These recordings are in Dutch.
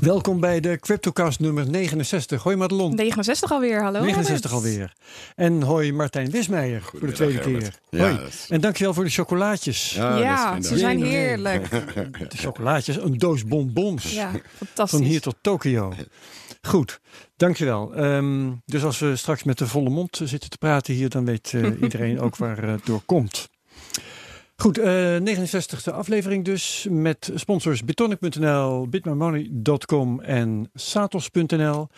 Welkom bij de CryptoCast nummer 69. Hoi Madelon. 69 alweer, hallo. 69 alweer. En hoi Martijn Wismeijer voor de tweede keer. Ja, hoi. is- En dankjewel voor de chocolaatjes. Ja, ze zijn heerlijk. De chocolaatjes, een doos bonbons. Ja, Van fantastisch. hier tot Tokio. Goed, dankjewel. Ehm dus als we straks met de volle mond zitten te praten hier, dan weet eh, iedereen ook waar het door komt. Goed, eh 69e aflevering dus met sponsors bitonic.nl, bitmymoney.com en satos.nl.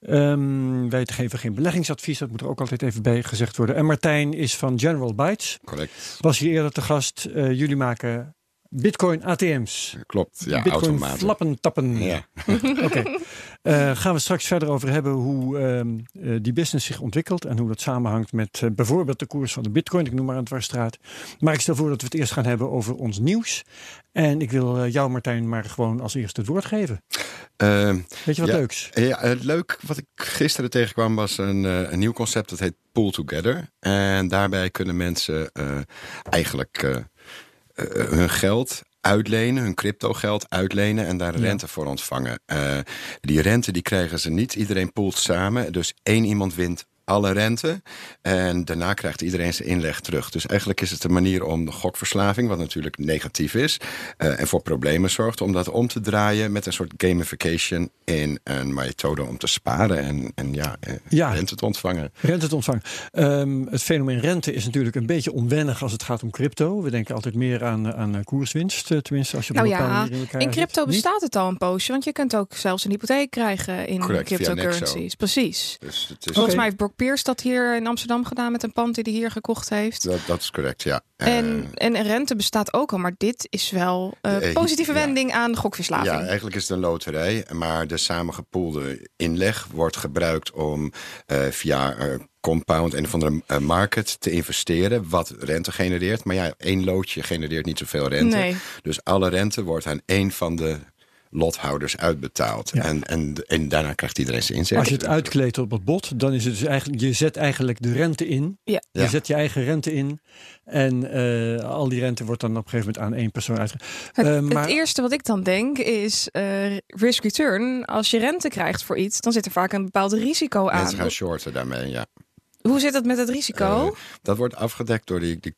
Ehm, wij geven geen beleggingsadvies, dat moet er ook altijd even bij gezegd worden. En Martijn is van General Bytes, Correct. was hier eerder te gast. Eh, jullie maken Bitcoin ATM's. Klopt. Ja, Bitcoin automaten. flappen tappen. Ja. Oké. Eh, gaan we straks verder over hebben hoe ehm, eh, die business zich ontwikkelt en hoe dat samenhangt met eh, bijvoorbeeld de koers van de bitcoin. Ik noem maar een dwarsstraat. Maar ik stel voor dat we het eerst gaan hebben over ons nieuws. En ik wil jou Martijn maar gewoon als eerste het woord geven. Ehm, Weet je wat Ja. leuks? ja, eh, leuk. Wat ik gisteren tegenkwam was een, een nieuw concept. Dat heet Pool Together. En daarbij kunnen mensen eigenlijk hun geld uitlenen, hun crypto geld uitlenen en daar Ja. rente voor ontvangen. Eh, die rente die krijgen ze niet. Iedereen poelt samen. Dus één iemand wint alle rente. En daarna krijgt iedereen zijn inleg terug. Dus eigenlijk is het een manier om de gokverslaving, wat natuurlijk negatief is, eh, en voor problemen zorgt, om dat om te draaien met een soort gamification in een methode om te sparen en, en ja, eh, Ja. rente te ontvangen. Rente te ontvangen. Ehm, het fenomeen rente is natuurlijk een beetje onwennig als het gaat om crypto. We denken altijd meer aan, aan eh, koerswinst, tenminste als je op Nou een bepaalde ja, in crypto zit. Niet? bestaat het al een poosje, want je kunt ook zelfs een hypotheek krijgen in Correct, cryptocurrencies. Precies. Dus het is, Volgens mij heeft Brock Pierce dat hier in Amsterdam gedaan met een pand die hij hier gekocht heeft. dat, dat is correct, ja. Eh, En, en rente bestaat ook al, maar dit is wel een Eh, positieve ja. wending aan gokverslaving. Ja, eigenlijk is het een loterij. Maar de samengepoelde inleg wordt gebruikt om eh, via eh, Compound, een of andere eh, market, te investeren. Wat rente genereert. Maar ja, één loodje genereert niet zoveel rente. Nee. Dus alle rente wordt aan één van de lothouders uitbetaald. Ja. En, en, en daarna krijgt iedereen zijn inzet. Als je het uitkleedt op het bot, dan is het dus eigenlijk, je zet eigenlijk de rente in. Ja. Je Ja. zet je eigen rente in. En eh, al die rente wordt dan op een gegeven moment aan één persoon uitge... Het, Eh, het maar eerste wat ik dan denk is eh, risk return. Als je rente krijgt voor iets, dan zit er vaak een bepaald risico aan. Mensen gaan shorten daarmee, ja. Hoe zit het met het risico? Dat wordt afgedekt door die, die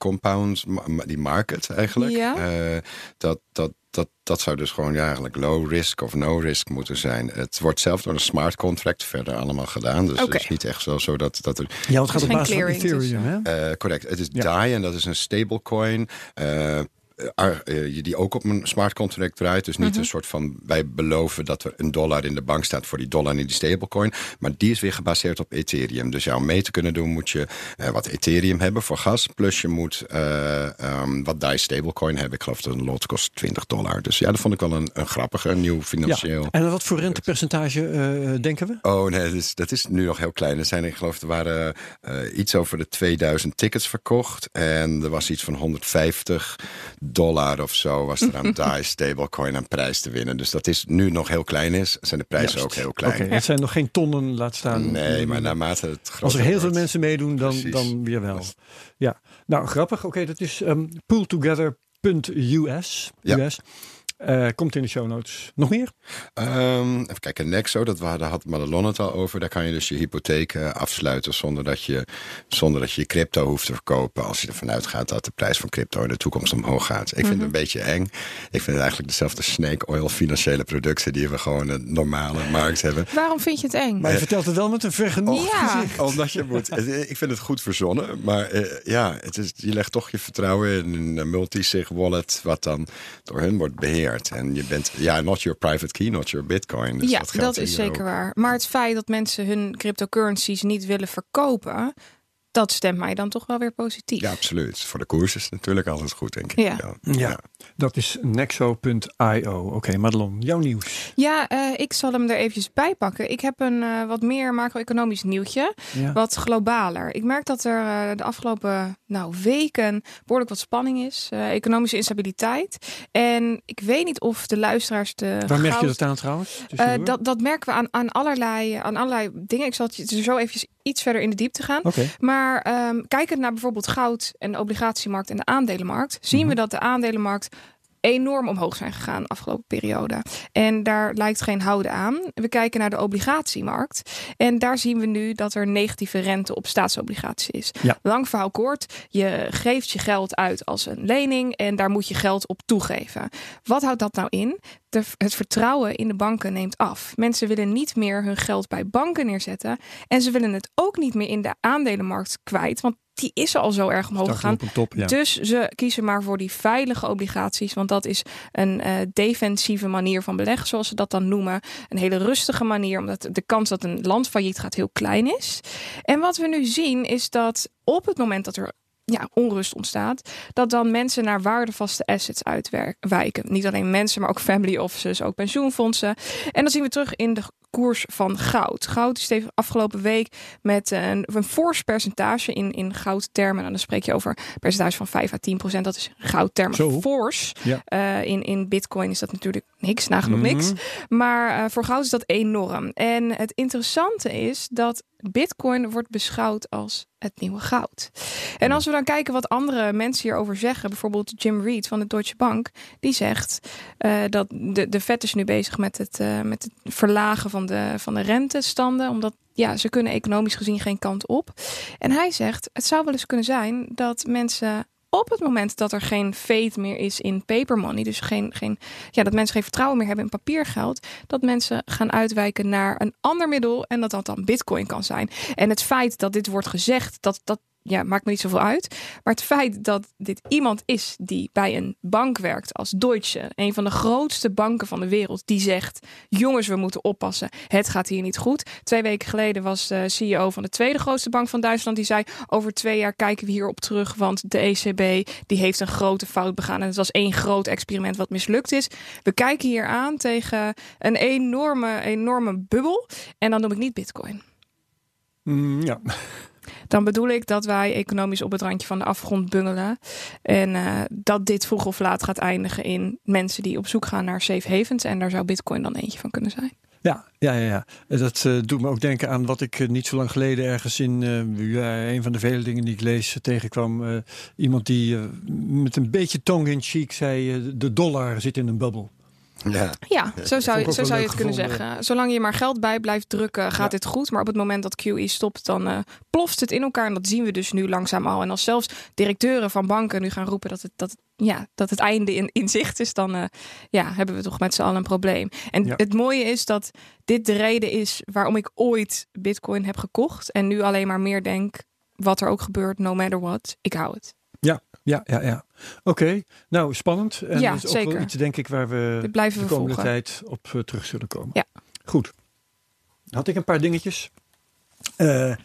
ma- die market eigenlijk. Ja. Eh, dat, dat, dat, dat zou dus gewoon ja, eigenlijk low risk of no risk moeten zijn. Het wordt zelf door een smart contract verder allemaal gedaan. Dus het is niet echt zo, zo dat, dat er... ja, het gaat op geen basis van clearing Ethereum. Hè? eh, correct, het is Ja. DAI en dat is een stablecoin. eh ar- eh, die ook op een smart contract draait. Dus niet Mhm. een soort van wij beloven dat er een dollar in de bank staat voor die dollar in die stablecoin. Maar die is weer gebaseerd op Ethereum. Dus ja, om mee te kunnen doen moet je eh, wat Ethereum hebben voor gas. Plus je moet eh, ehm, wat DAI stablecoin hebben. Ik geloof dat een lot kost 20 dollar. Dus ja, dat vond ik wel een, een grappige, een nieuw financieel. Ja. En wat voor rentepercentage eh, denken we? Oh nee, dat is, dat is nu nog heel klein. Er zijn, ik geloof, er waren eh, iets over de 2000 tickets verkocht. En er was iets van 150 dollar of zo was er aan DAI stablecoin aan prijs te winnen. Dus dat is nu nog heel klein is, zijn de prijzen Juist. ook heel klein. Oké, het zijn nog geen tonnen, laat staan. Nee, maar naarmate het groter Als er heel veel mensen meedoen, dan, Precies. dan weer wel. Ja, nou grappig. Oké, dat is um, pooltogether.us. Ja. US. Eh, komt in de show notes. Nog meer? Ehm, even kijken, Nexo, dat, wa- daar had Madelon het al over. Daar kan je dus je hypotheek eh, afsluiten zonder dat, je, zonder dat je je crypto hoeft te verkopen. Als je ervan uitgaat dat de prijs van crypto in de toekomst omhoog gaat. Ik vind het een beetje eng. Ik vind het eigenlijk dezelfde snake oil financiële producten die we gewoon in de normale markt hebben. Waarom vind je het eng? Maar je vertelt het wel met een vergenoegd Ja. Omdat je moet. Ik vind het goed verzonnen. Maar eh, ja, het is, je legt toch je vertrouwen in een multisig wallet. wat dan door hun wordt beheerd. En je bent. Ja, not your private key, not your bitcoin. Dus ja, dat, dat, is zeker ook. waar. Maar het feit dat mensen hun cryptocurrencies niet willen verkopen, dat stemt mij dan toch wel weer positief. Ja, absoluut. Voor de koers is het natuurlijk altijd goed, denk ik. Ja. Ja, dat is nexo.io. Oké, Madelon, jouw nieuws. Ja, eh, ik zal hem er eventjes bij pakken. Ik heb een eh, wat meer macro-economisch nieuwtje, Ja. wat globaler. Ik merk dat er eh, de afgelopen nou, weken behoorlijk wat spanning is, eh, economische instabiliteit. En ik weet niet of de luisteraars de Waar merk je dat aan trouwens? Eh, dat, dat merken we aan, aan, allerlei, aan allerlei dingen. Ik zal het je zo eventjes iets verder in de diepte gaan. Maar ehm kijkend naar bijvoorbeeld goud en de obligatiemarkt en de aandelenmarkt, zien Mhm. we dat de aandelenmarkt enorm omhoog zijn gegaan de afgelopen periode. En daar lijkt geen houden aan. We kijken naar de obligatiemarkt. En daar zien we nu dat er negatieve rente op staatsobligaties is. Ja. Lang verhaal kort. Je geeft je geld uit als een lening en daar moet je geld op toegeven. Wat houdt dat nou in? De, het vertrouwen in de banken neemt af. Mensen willen niet meer hun geld bij banken neerzetten. En ze willen het ook niet meer in de aandelenmarkt kwijt. Want die is al zo erg omhoog gegaan. top, ja. Dus ze kiezen maar voor die veilige obligaties. Want dat is een eh, defensieve manier van beleggen, zoals ze dat dan noemen. Een hele rustige manier, omdat de kans dat een land failliet gaat heel klein is. En wat we nu zien is dat op het moment dat er ja, onrust ontstaat, dat dan mensen naar waardevaste assets uitwijken. Niet alleen mensen, maar ook family offices, ook pensioenfondsen. En dan zien we terug in de koers van goud. Goud is de afgelopen week met een, een fors percentage in, in goudtermen. En dan spreek je over een percentage van 5 à 10 procent. Dat is goudtermen Zo. fors. Ja. Eh, in, in bitcoin is dat natuurlijk niks, nagenoeg niks. Mhm. Maar eh, voor goud is dat enorm. En het interessante is dat Bitcoin wordt beschouwd als het nieuwe goud. En als we dan kijken wat andere mensen hierover zeggen, bijvoorbeeld Jim Reed van de Deutsche Bank, die zegt eh, dat de, de Fed is nu bezig met het, met het verlagen van van de rentestanden, omdat ja, ze kunnen economisch gezien geen kant op. En hij zegt, het zou wel eens kunnen zijn dat mensen op het moment dat er geen faith meer is in paper money, dus geen, geen, ja, dat mensen geen vertrouwen meer hebben in papiergeld, dat mensen gaan uitwijken naar een ander middel en dat dat dan bitcoin kan zijn. En het feit dat dit wordt gezegd, dat, dat ja, maakt me niet zoveel uit. Maar het feit dat dit iemand is die bij een bank werkt als Deutsche, een van de grootste banken van de wereld, die zegt: jongens, we moeten oppassen. Het gaat hier niet goed. Twee weken geleden was de CEO van de tweede grootste bank van Duitsland die zei: over twee jaar kijken we hierop terug, want de ECB die heeft een grote fout begaan en het was één groot experiment wat mislukt is. We kijken hier aan tegen een enorme, enorme bubbel en dan noem ik niet Bitcoin. Mm, ja. Dan bedoel ik dat wij economisch op het randje van de afgrond bungelen. En eh, dat dit vroeg of laat gaat eindigen in mensen die op zoek gaan naar safe havens. En daar zou Bitcoin dan eentje van kunnen zijn. Ja, ja, ja, ja. Dat eh, doet me ook denken aan wat ik eh, niet zo lang geleden ergens in een van de vele dingen die ik lees tegenkwam. Iemand die met een beetje tongue in cheek zei: de dollar zit in een bubbel. Ja. Ja, zo zou, ook zo zou je het kunnen gevonden. zeggen. Zolang je maar geld bij blijft drukken, gaat Ja. dit goed. Maar op het moment dat QE stopt, dan eh, ploft het in elkaar. En dat zien we dus nu langzaam al. En als zelfs directeuren van banken nu gaan roepen dat het, dat, ja, dat het einde in, in zicht is, dan eh, ja, hebben we toch met z'n allen een probleem. En Ja. het mooie is dat dit de reden is waarom ik ooit Bitcoin heb gekocht. En nu alleen maar meer denk, wat er ook gebeurt, no matter what, ik hou het. Ja, ja, ja. Oké, nou spannend. En Ja, dat is ook wel iets, denk ik, waar we de komende volgen. tijd op eh, terug zullen komen. Ja. Goed. Had ik een paar dingetjes. Eh,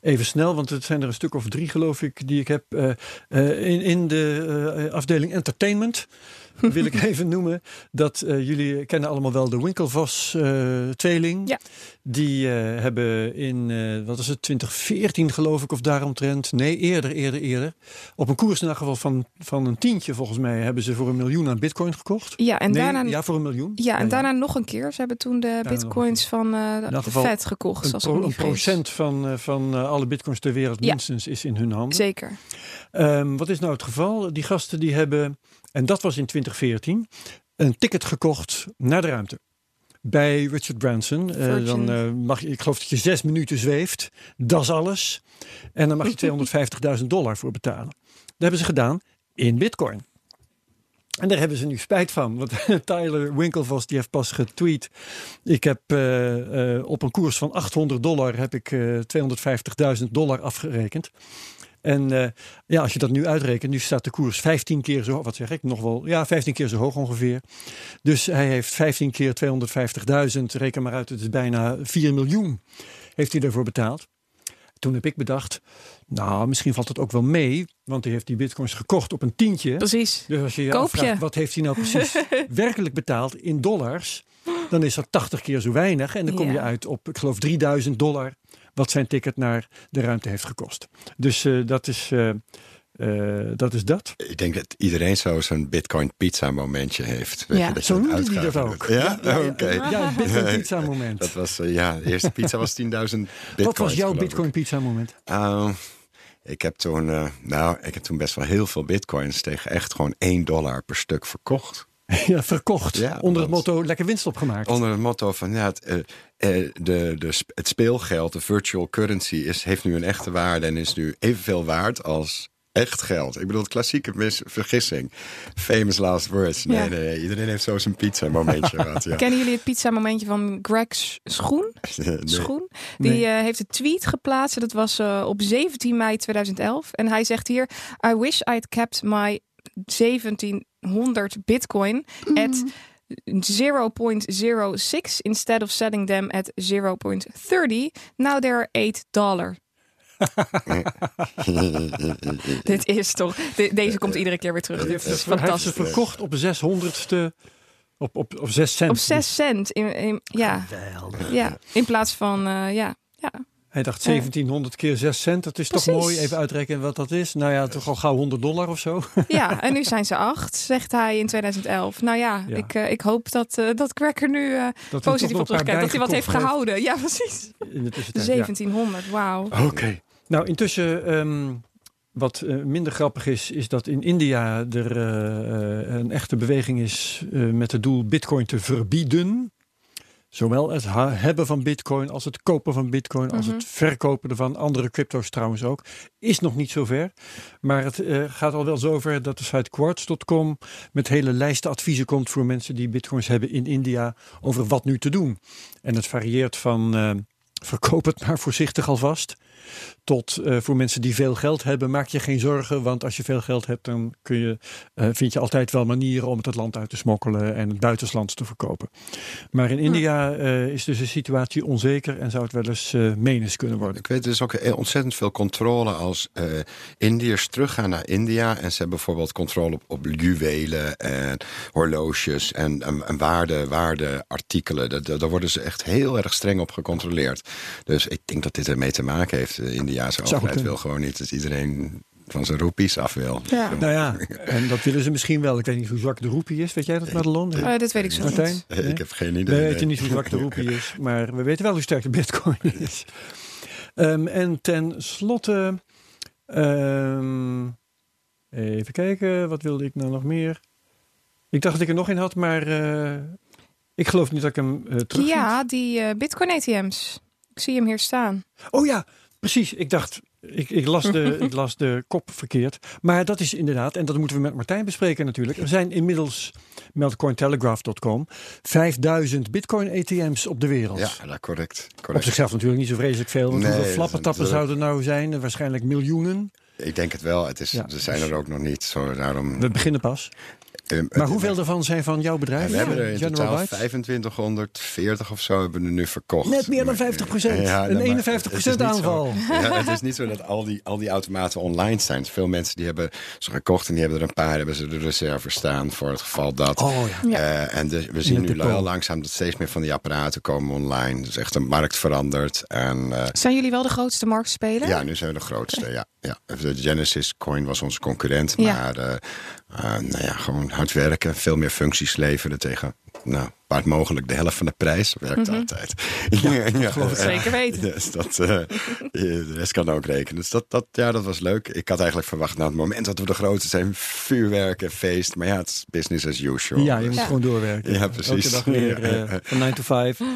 even snel, want het zijn er een stuk of drie, geloof ik, die ik heb. Eh, in, in de afdeling entertainment wil ik even noemen dat eh, jullie kennen allemaal wel de Winklevoss eh. Ja. Die eh, hebben in, wat is het, 2014 geloof ik, of daaromtrent. Nee, eerder, eerder, eerder. Op een koers in elk geval van, van een tientje volgens mij hebben ze voor een miljoen aan bitcoin gekocht. Ja, en nee, daarna ja, voor een miljoen. Ja, en daarna nog een keer. Ze hebben toen de bitcoins van de Fed gekocht. Een, Als pro- ik me een procent van, van alle bitcoins ter wereld minstens is in hun handen. Zeker. Ehm, wat is nou het geval? Die gasten die hebben, en dat was in 2014, een ticket gekocht naar de ruimte. Bij Richard Branson. Eh, dan eh, mag je, ik geloof dat je zes minuten zweeft. Dat is alles. En dan mag je 250.000 dollar voor betalen. Dat hebben ze gedaan in bitcoin. En daar hebben ze nu spijt van. Want Tyler Winklevoss die heeft pas getweet. Ik heb eh, op een koers van 800 dollar heb ik eh 250.000 dollar afgerekend. En eh, ja, als je dat nu uitrekent, nu staat de koers 15 keer zo, wat zeg ik, nog wel, ja, 15 keer zo hoog ongeveer. Dus hij heeft 15 keer 250.000, reken maar uit, het is bijna 4 miljoen, heeft hij daarvoor betaald. Toen heb ik bedacht, nou, misschien valt het ook wel mee, want hij heeft die bitcoins gekocht op een tientje. Precies. Dus als je je Koop afvraagt, je. wat heeft hij nou precies werkelijk betaald in dollars, dan is dat 80 keer zo weinig. En dan kom je Ja. uit op, ik geloof, 3000 dollar, wat zijn ticket naar de ruimte heeft gekost. Dus eh, dat, is, eh, eh, dat is dat. Ik denk dat iedereen zo zo'n Bitcoin pizza momentje heeft. Weet Ja. je, dat je Zo noemde hij dat ook. Ja, ja, oké. ja, Bitcoin pizza moment. Dat was, ja, de eerste pizza was 10.000 bitcoins. Wat was jouw. Bitcoin pizza moment? Uh, Ik heb toen, uh, nou, ik heb toen best wel heel veel bitcoins tegen echt gewoon 1 dollar per stuk verkocht. Ja, verkocht. Ja, onder het motto lekker winst opgemaakt. Onder het motto van ja, het, uh, de, de, het speelgeld, de virtual currency, is, heeft nu een echte waarde en is nu evenveel waard als echt geld. Ik bedoel, het klassieke mis, vergissing. Famous last words. Nee, nee, nee, Iedereen heeft zo zijn pizza momentje gehad. Ja. Kennen jullie het pizza momentje van Greg Schoen? Schoen? Die uh, heeft een tweet geplaatst. Dat was uh, op 17 mei 2011. En hij zegt hier... I wish I'd kept my 1700 bitcoin at 0.06 instead of selling them at 0.30. Now they're 8 dollar. Dit is toch. De, deze komt iedere keer weer terug. Dit is fantastisch. verkocht op 600ste. Op, op, op 6 cent. Op 6 cent. In, in, ja. ja. In plaats van. Uh, ja. ja. Hij dacht 1700 keer 6 cent. Dat is Precies. toch mooi. Even uitrekenen wat dat is. Nou ja, toch al gauw 100 dollar of zo. Ja, en nu zijn ze 8, zegt hij in 2011. Nou ja, ja. Ik, uh, ik hoop dat, uh, dat Greg er nu uh, positief op terugkijkt. Dat hij wat heeft gehouden. Ja, precies. In de 1700, ja. wauw. Oké. Okay. Nou, intussen, um, wat uh, minder grappig is, is dat in India er uh, een echte beweging is uh, met het doel Bitcoin te verbieden. Zowel het hebben van Bitcoin als het kopen van Bitcoin, als mm -hmm. het verkopen ervan. Andere crypto's trouwens ook. Is nog niet zover. Maar het gaat al wel zover dat de site quartz.com met hele lijsten adviezen komt voor mensen die Bitcoins hebben in India over wat nu te doen. En het varieert van verkoop het maar voorzichtig alvast. Tot uh, voor mensen die veel geld hebben, maak je geen zorgen. Want als je veel geld hebt, dan kun je, uh, vind je altijd wel manieren om het het land uit te smokkelen en het buitenslands te verkopen. Maar in India uh, is dus de situatie onzeker en zou het wel eens menens kunnen worden. Ik weet, er is ook ontzettend veel controle als Indiërs teruggaan naar India en ze hebben bijvoorbeeld controle op, op juwelen en horloges en, en, en waarde, waardeartikelen. Daar, daar worden ze echt heel erg streng op gecontroleerd. Dus ik denk dat dit ermee te maken heeft. De Indiaanse overheid wil gewoon niet dat iedereen van zijn roepies af wil. Ja. Nou ja, en dat willen ze misschien wel. Ik weet niet hoe zwak de roepie is. Weet jij dat, Madelon? Uh, dat weet ik zo Martijn? niet. Nee? Ik heb geen idee. We weten niet hoe zwak de roepie is, maar we weten wel hoe sterk de bitcoin is. Um, en ten slotte... Um, even kijken, wat wilde ik nou nog meer? Ik dacht dat ik er nog in had, maar uh, ik geloof niet dat ik hem uh, terug Ja, die uh, bitcoin ATM's. Ik zie hem hier staan. Oh ja, precies. Ik dacht, ik, ik, las de, ik las de kop verkeerd. Maar dat is inderdaad, en dat moeten we met Martijn bespreken natuurlijk. Er zijn inmiddels, meldt cointelegraph.com, 5000 bitcoin ATM's op de wereld. Ja, dat correct, correct. Op zichzelf natuurlijk niet zo vreselijk veel. Want nee, hoeveel flappertappen zouden er nou zijn? Waarschijnlijk miljoenen. Ik denk het wel. Het is, ja, er zijn er ook nog niet. Zo, daarom... We beginnen pas. Um, maar hoeveel ervan zijn van jouw bedrijf? we hebben er in General totaal 2540 of zo hebben we nu verkocht. Net meer dan 50 procent. Ja, een 51 procent aanval. ja, het is niet zo dat al die, al die automaten online zijn. Veel mensen die hebben ze gekocht en die hebben er een paar hebben ze de reserve staan voor het geval dat. Oh, ja. Uh, en de, we zien nu heel langzaam dat steeds meer van die apparaten komen online. Dus echt een markt verandert. En, uh, zijn jullie wel de grootste marktspeler? Ja, nu zijn we de grootste. Ja, ja. De Genesis Coin was onze concurrent. Maar uh, nou ja, gewoon hard werken, veel meer functies leveren tegen nou, het mogelijk de helft van de prijs werkt mm -hmm. altijd. Ja, ja, ja zeker weten. Dus dat, uh, de rest kan ook rekenen. Dus dat, dat, ja, dat was leuk. Ik had eigenlijk verwacht, nou, het moment dat we de grootste zijn, vuurwerk en feest. Maar ja, het is business as usual. Ja, je moet gewoon doorwerken. Ja, precies. Elke dag weer uh, van 9 to 5. Um,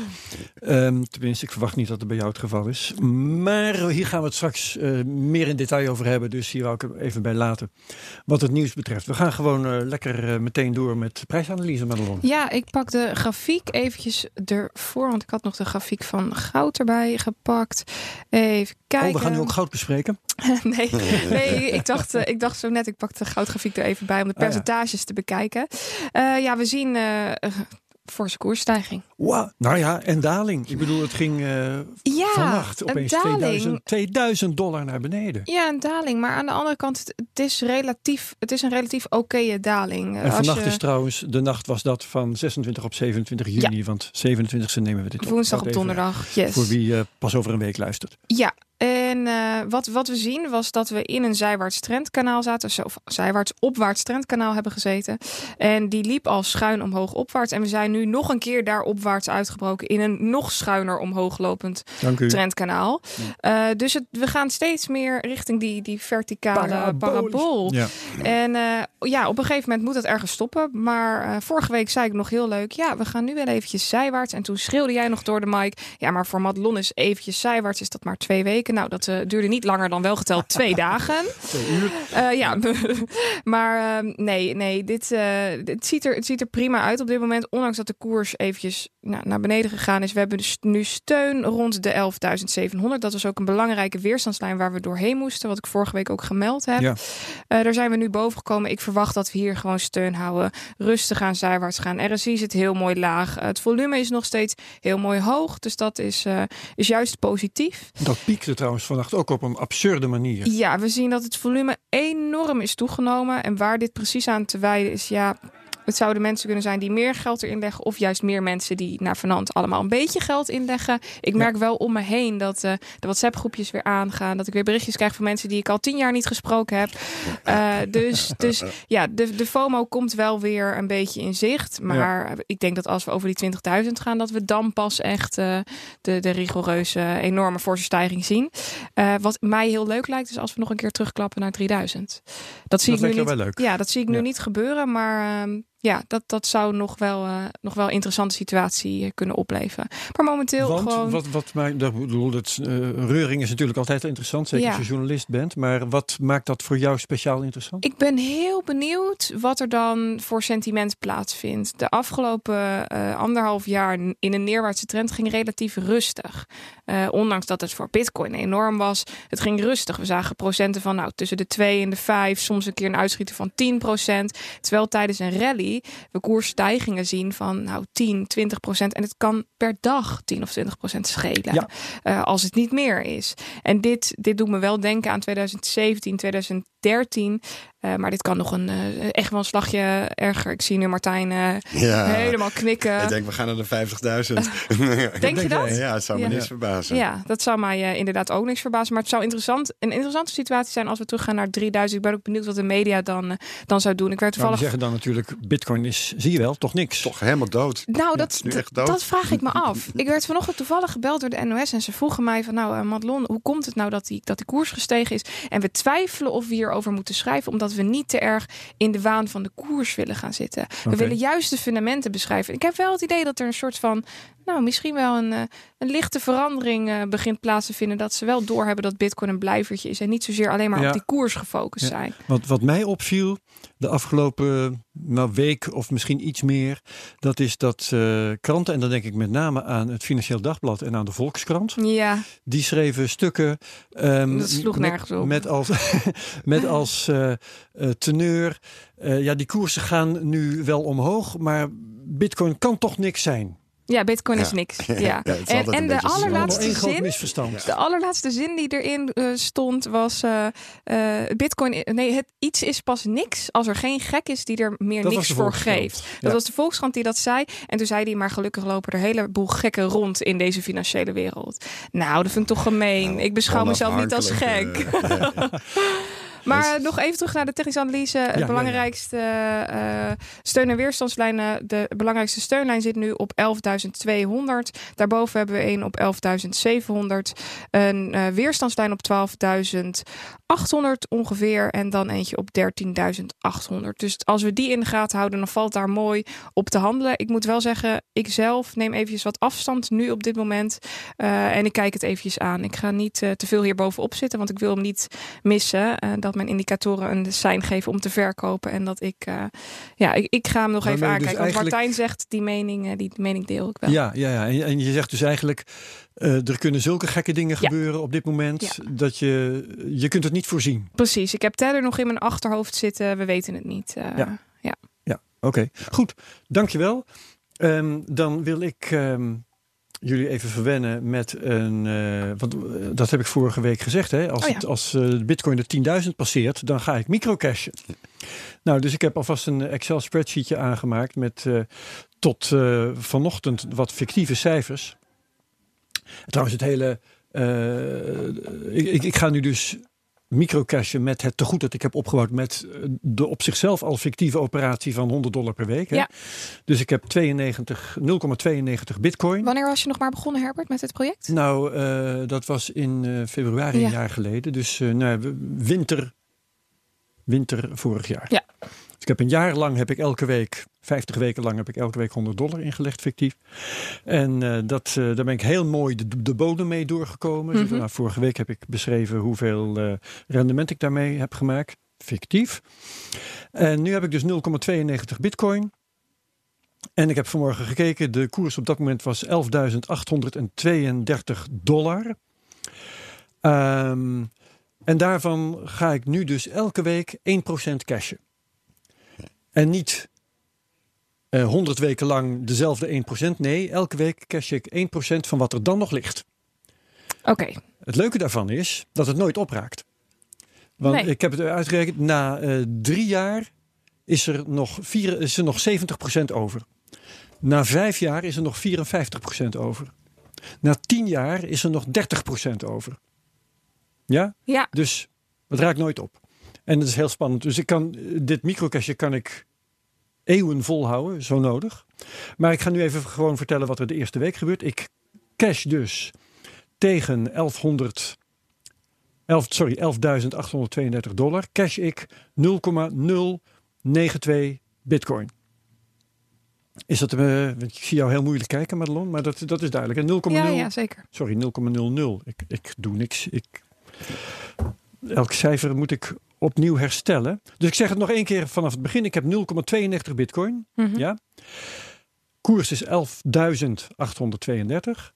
ehm, tenminste, ik verwacht niet dat het bij jou het geval is. Maar hier gaan we het straks uh, meer in detail over hebben. Dus hier wou ik er even bij laten. Wat het nieuws betreft. We gaan gewoon lekker meteen door met prijsanalyse, Madelon. Ja, ik pak de grafiek eventjes ervoor. Want ik had nog de grafiek van goud erbij gepakt. Even kijken. Oh, we gaan nu ook goud bespreken? nee, nee ik, dacht, uh, ik dacht zo net, ik pak de goudgrafiek er even bij om de percentages oh, ja. te bekijken. Uh, ja, we zien uh, forse koersstijging. Wow. Nou ja, en daling. Ik bedoel, het ging uh, ja, vannacht opeens 2000, 2000 dollar naar beneden. Ja, een daling. Maar aan de andere kant, het is, relatief, het is een relatief oké daling. En vannacht je... is trouwens, de nacht was dat van 26 op 27 juni. Ja. Want 27e nemen we dit op. Woensdag op donderdag, yes. Voor wie uh, pas over een week luistert. Ja, En uh, wat, wat we zien was dat we in een zijwaarts trendkanaal zaten. Of zijwaarts opwaarts trendkanaal hebben gezeten. En die liep al schuin omhoog opwaarts. En we zijn nu nog een keer daar opwaarts uitgebroken. In een nog schuiner omhoog lopend trendkanaal. Uh, dus het, we gaan steeds meer richting die, die verticale parabool. Ja. En uh, ja, op een gegeven moment moet het ergens stoppen. Maar vorige week zei ik nog heel leuk. Ja, we gaan nu wel eventjes zijwaarts. En toen schreeuwde jij nog door de mic. Ja, maar voor Madelon is eventjes zijwaarts is dat maar twee weken. Nou, dat uh, duurde niet langer dan wel geteld twee dagen. Uh, ja, maar uh, nee, nee, dit, dit ziet er, het ziet er prima uit op dit moment. Ondanks dat de koers eventjes nou, naar beneden gegaan is. We hebben dus nu steun rond de 11.700. Dat was ook een belangrijke weerstandslijn waar we doorheen moesten. Wat ik vorige week ook gemeld heb. Ja. daar zijn we nu boven gekomen. Ik verwacht dat we hier gewoon steun houden. Rustig aan zijwaarts gaan. RSI zit heel mooi laag. het volume is nog steeds heel mooi hoog. Dus dat is, is juist positief. Dat piekte trouwens vannacht ook op een absurde manier. Ja, we zien dat het volume enorm is toegenomen. En waar dit precies aan te wijden is, ja, het zouden mensen kunnen zijn die meer geld erin leggen. Of juist meer mensen die naar Vanant allemaal een beetje geld inleggen. Ik merk wel om me heen dat uh, de WhatsApp groepjes weer aangaan. Dat ik weer berichtjes krijg van mensen die ik al tien jaar niet gesproken heb. Uh, dus, dus ja, de, de FOMO komt wel weer een beetje in zicht. Maar ik denk dat als we over die 20.000 gaan, dat we dan pas echt uh, de, de rigoureuze enorme forse stijging zien. wat mij heel leuk lijkt, is als we nog een keer terugklappen naar 3000. Dat zie dat ik nu niet. Wel leuk. Ja, dat zie ik nu niet gebeuren. Maar ehm, ja, dat, dat zou nog wel, uh, nog wel een interessante situatie uh, kunnen opleveren. Maar momenteel Want, gewoon... Wat, wat maakt, dat bedoel, het, uh, reuring is natuurlijk altijd interessant, zeker ja. als je journalist bent. Maar wat maakt dat voor jou speciaal interessant? Ik ben heel benieuwd wat er dan voor sentiment plaatsvindt. De afgelopen anderhalf jaar in een neerwaartse trend ging relatief rustig. ondanks dat het voor bitcoin enorm was. Het ging rustig. We zagen procenten van nou, tussen de 2 en de 5. Soms een keer een uitschieter van 10 procent. Terwijl tijdens een rally we koersstijgingen zien van nou 10, 20 procent. En het kan per dag 10 of 20 procent schelen. Ja. Uh, als het niet meer is. En dit, dit doet me wel denken aan 2017, 2013. Uh, maar dit kan nog een uh, echt wel een slagje erger. Ik zie nu Martijn uh, ja. helemaal knikken. Ik denk, we gaan naar de 50.000. denk je dat? Ja, het zou me ja. niks verbazen. Ja, dat zou mij inderdaad ook niks verbazen. Maar het zou interessant, een interessante situatie zijn als we teruggaan naar 3000. Ik ben ook benieuwd wat de media dan, dan zou doen. Ik werd toevallig... zeggen dan natuurlijk, bitcoin is, zie je wel, toch niks. Toch helemaal dood. Nou, dat, is nu echt dood. dat vraag ik me af. ik werd vanochtend toevallig gebeld door de NOS en ze vroegen mij van, nou Madelon, hoe komt het nou dat die, dat die koers gestegen is? En we twijfelen of we hierover moeten schrijven, omdat we niet te erg in de waan van de koers willen gaan zitten. We willen juist de fundamenten beschrijven. Ik heb wel het idee dat er een soort van nou, misschien wel een, een lichte verandering uh, begint plaats te vinden. Dat ze wel doorhebben dat Bitcoin een blijvertje is. En niet zozeer alleen maar ja. op die koers gefocust ja. zijn. Wat, wat mij opviel de afgelopen nou, week of misschien iets meer. Dat is dat uh, kranten, en dan denk ik met name aan het Financieel Dagblad en aan de Volkskrant. Ja. Die schreven stukken. Um, dat sloeg nergens op. Met als, met als uh, teneur. ja, die koersen gaan nu wel omhoog, maar Bitcoin kan toch niks zijn. Ja, Bitcoin is niks. Ja. ja en, en de allerlaatste zin. Misverstand. De allerlaatste zin die erin uh, stond was: uh, uh, Bitcoin. Nee, het iets is pas niks als er geen gek is die er meer dat niks voor geeft. Dat was de Volkskrant die dat zei. En toen zei hij: Maar gelukkig lopen er een heleboel gekken rond in deze financiële wereld. Nou, dat vind ik toch gemeen. Nou, ik beschouw mezelf niet als gek. Maar nog even terug naar de technische analyse. Ja, het belangrijkste uh, steun- en weerstandslijnen. De belangrijkste steunlijn zit nu op 11.200. Daarboven hebben we een op 11.700. Een uh, weerstandslijn op 12.800 ongeveer. En dan eentje op 13.800. Dus als we die in de gaten houden, dan valt daar mooi op te handelen. Ik moet wel zeggen, ik zelf neem eventjes wat afstand nu op dit moment. en ik kijk het eventjes aan. Ik ga niet te veel hierbovenop zitten, want ik wil hem niet missen. dat mijn indicatoren een sein geven om te verkopen. En dat ik, ja, ik, ik ga hem nog even aankijken. Dus want Martijn zegt die mening, die mening deel ik wel. Ja, ja, ja. En, en je zegt dus eigenlijk, uh, er kunnen zulke gekke dingen ja. gebeuren op dit moment. Ja. Dat je, je kunt het niet voorzien. Precies. Ik heb Teller nog in mijn achterhoofd zitten. We weten het niet. ja. ja. Ja, oké. Okay. Goed. Dankjewel. Um, dan wil ik... Um, jullie even verwennen met een. Uh, want dat heb ik vorige week gezegd. Hè? Als, oh het, als Bitcoin de 10.000 passeert, dan ga ik microcashen. nou, dus ik heb alvast een Excel spreadsheetje aangemaakt met tot vanochtend wat fictieve cijfers. Trouwens, het hele eh, ik, ik, ga nu dus microcashen met het tegoed dat ik heb opgebouwd met eh, de op zichzelf al fictieve operatie van 100 dollar per week. Hè? Ja. Dus ik heb 92, 0,92 bitcoin. Wanneer was je nog maar begonnen, Herbert, met dit project? Nou, eh, dat was in februari Ja. een jaar geleden. Dus nou, winter, winter vorig jaar. Ja. Dus ik heb een jaar lang heb ik elke week, 50 weken lang heb ik elke week 100 dollar ingelegd fictief. En eh, dat, eh, daar ben ik heel mooi de, de bodem mee doorgekomen. Dus, Mhm. nou, vorige week heb ik beschreven hoeveel eh, rendement ik daarmee heb gemaakt. Fictief. En nu heb ik dus 0,92 bitcoin. En ik heb vanmorgen gekeken, de koers op dat moment was 11.832 dollar. Ehm, en daarvan ga ik nu dus elke week 1% cashen. En niet eh 100 weken lang dezelfde 1%. Nee, elke week cash ik 1% van wat er dan nog ligt. Oké, Het leuke daarvan is dat het nooit opraakt. Want Nee. ik heb het uitgerekend, na eh, drie jaar is er nog, vier, is er nog 70% over. Na vijf jaar is er nog 54% over. Na tien jaar is er nog 30% over. Ja? ja. Dus het raakt nooit op. En het is heel spannend. Dus ik kan, dit microcashje kan ik eeuwen volhouden, zo nodig. Maar ik ga nu even gewoon vertellen wat er de eerste week gebeurt. Ik cash dus tegen 1100, 11, sorry, 11.832 dollar. Cash ik 0,092 bitcoin. Is dat, eh, want ik zie jou heel moeilijk kijken, Madelon, maar dat, dat is duidelijk. En 0,0, Ja, ja, zeker. sorry, 0,00. Ik, ik doe niks. Ik, elk cijfer moet ik opnieuw herstellen. Dus ik zeg het nog één keer vanaf het begin. Ik heb 0,92 bitcoin. Mhm. Ja. Koers is 11.832.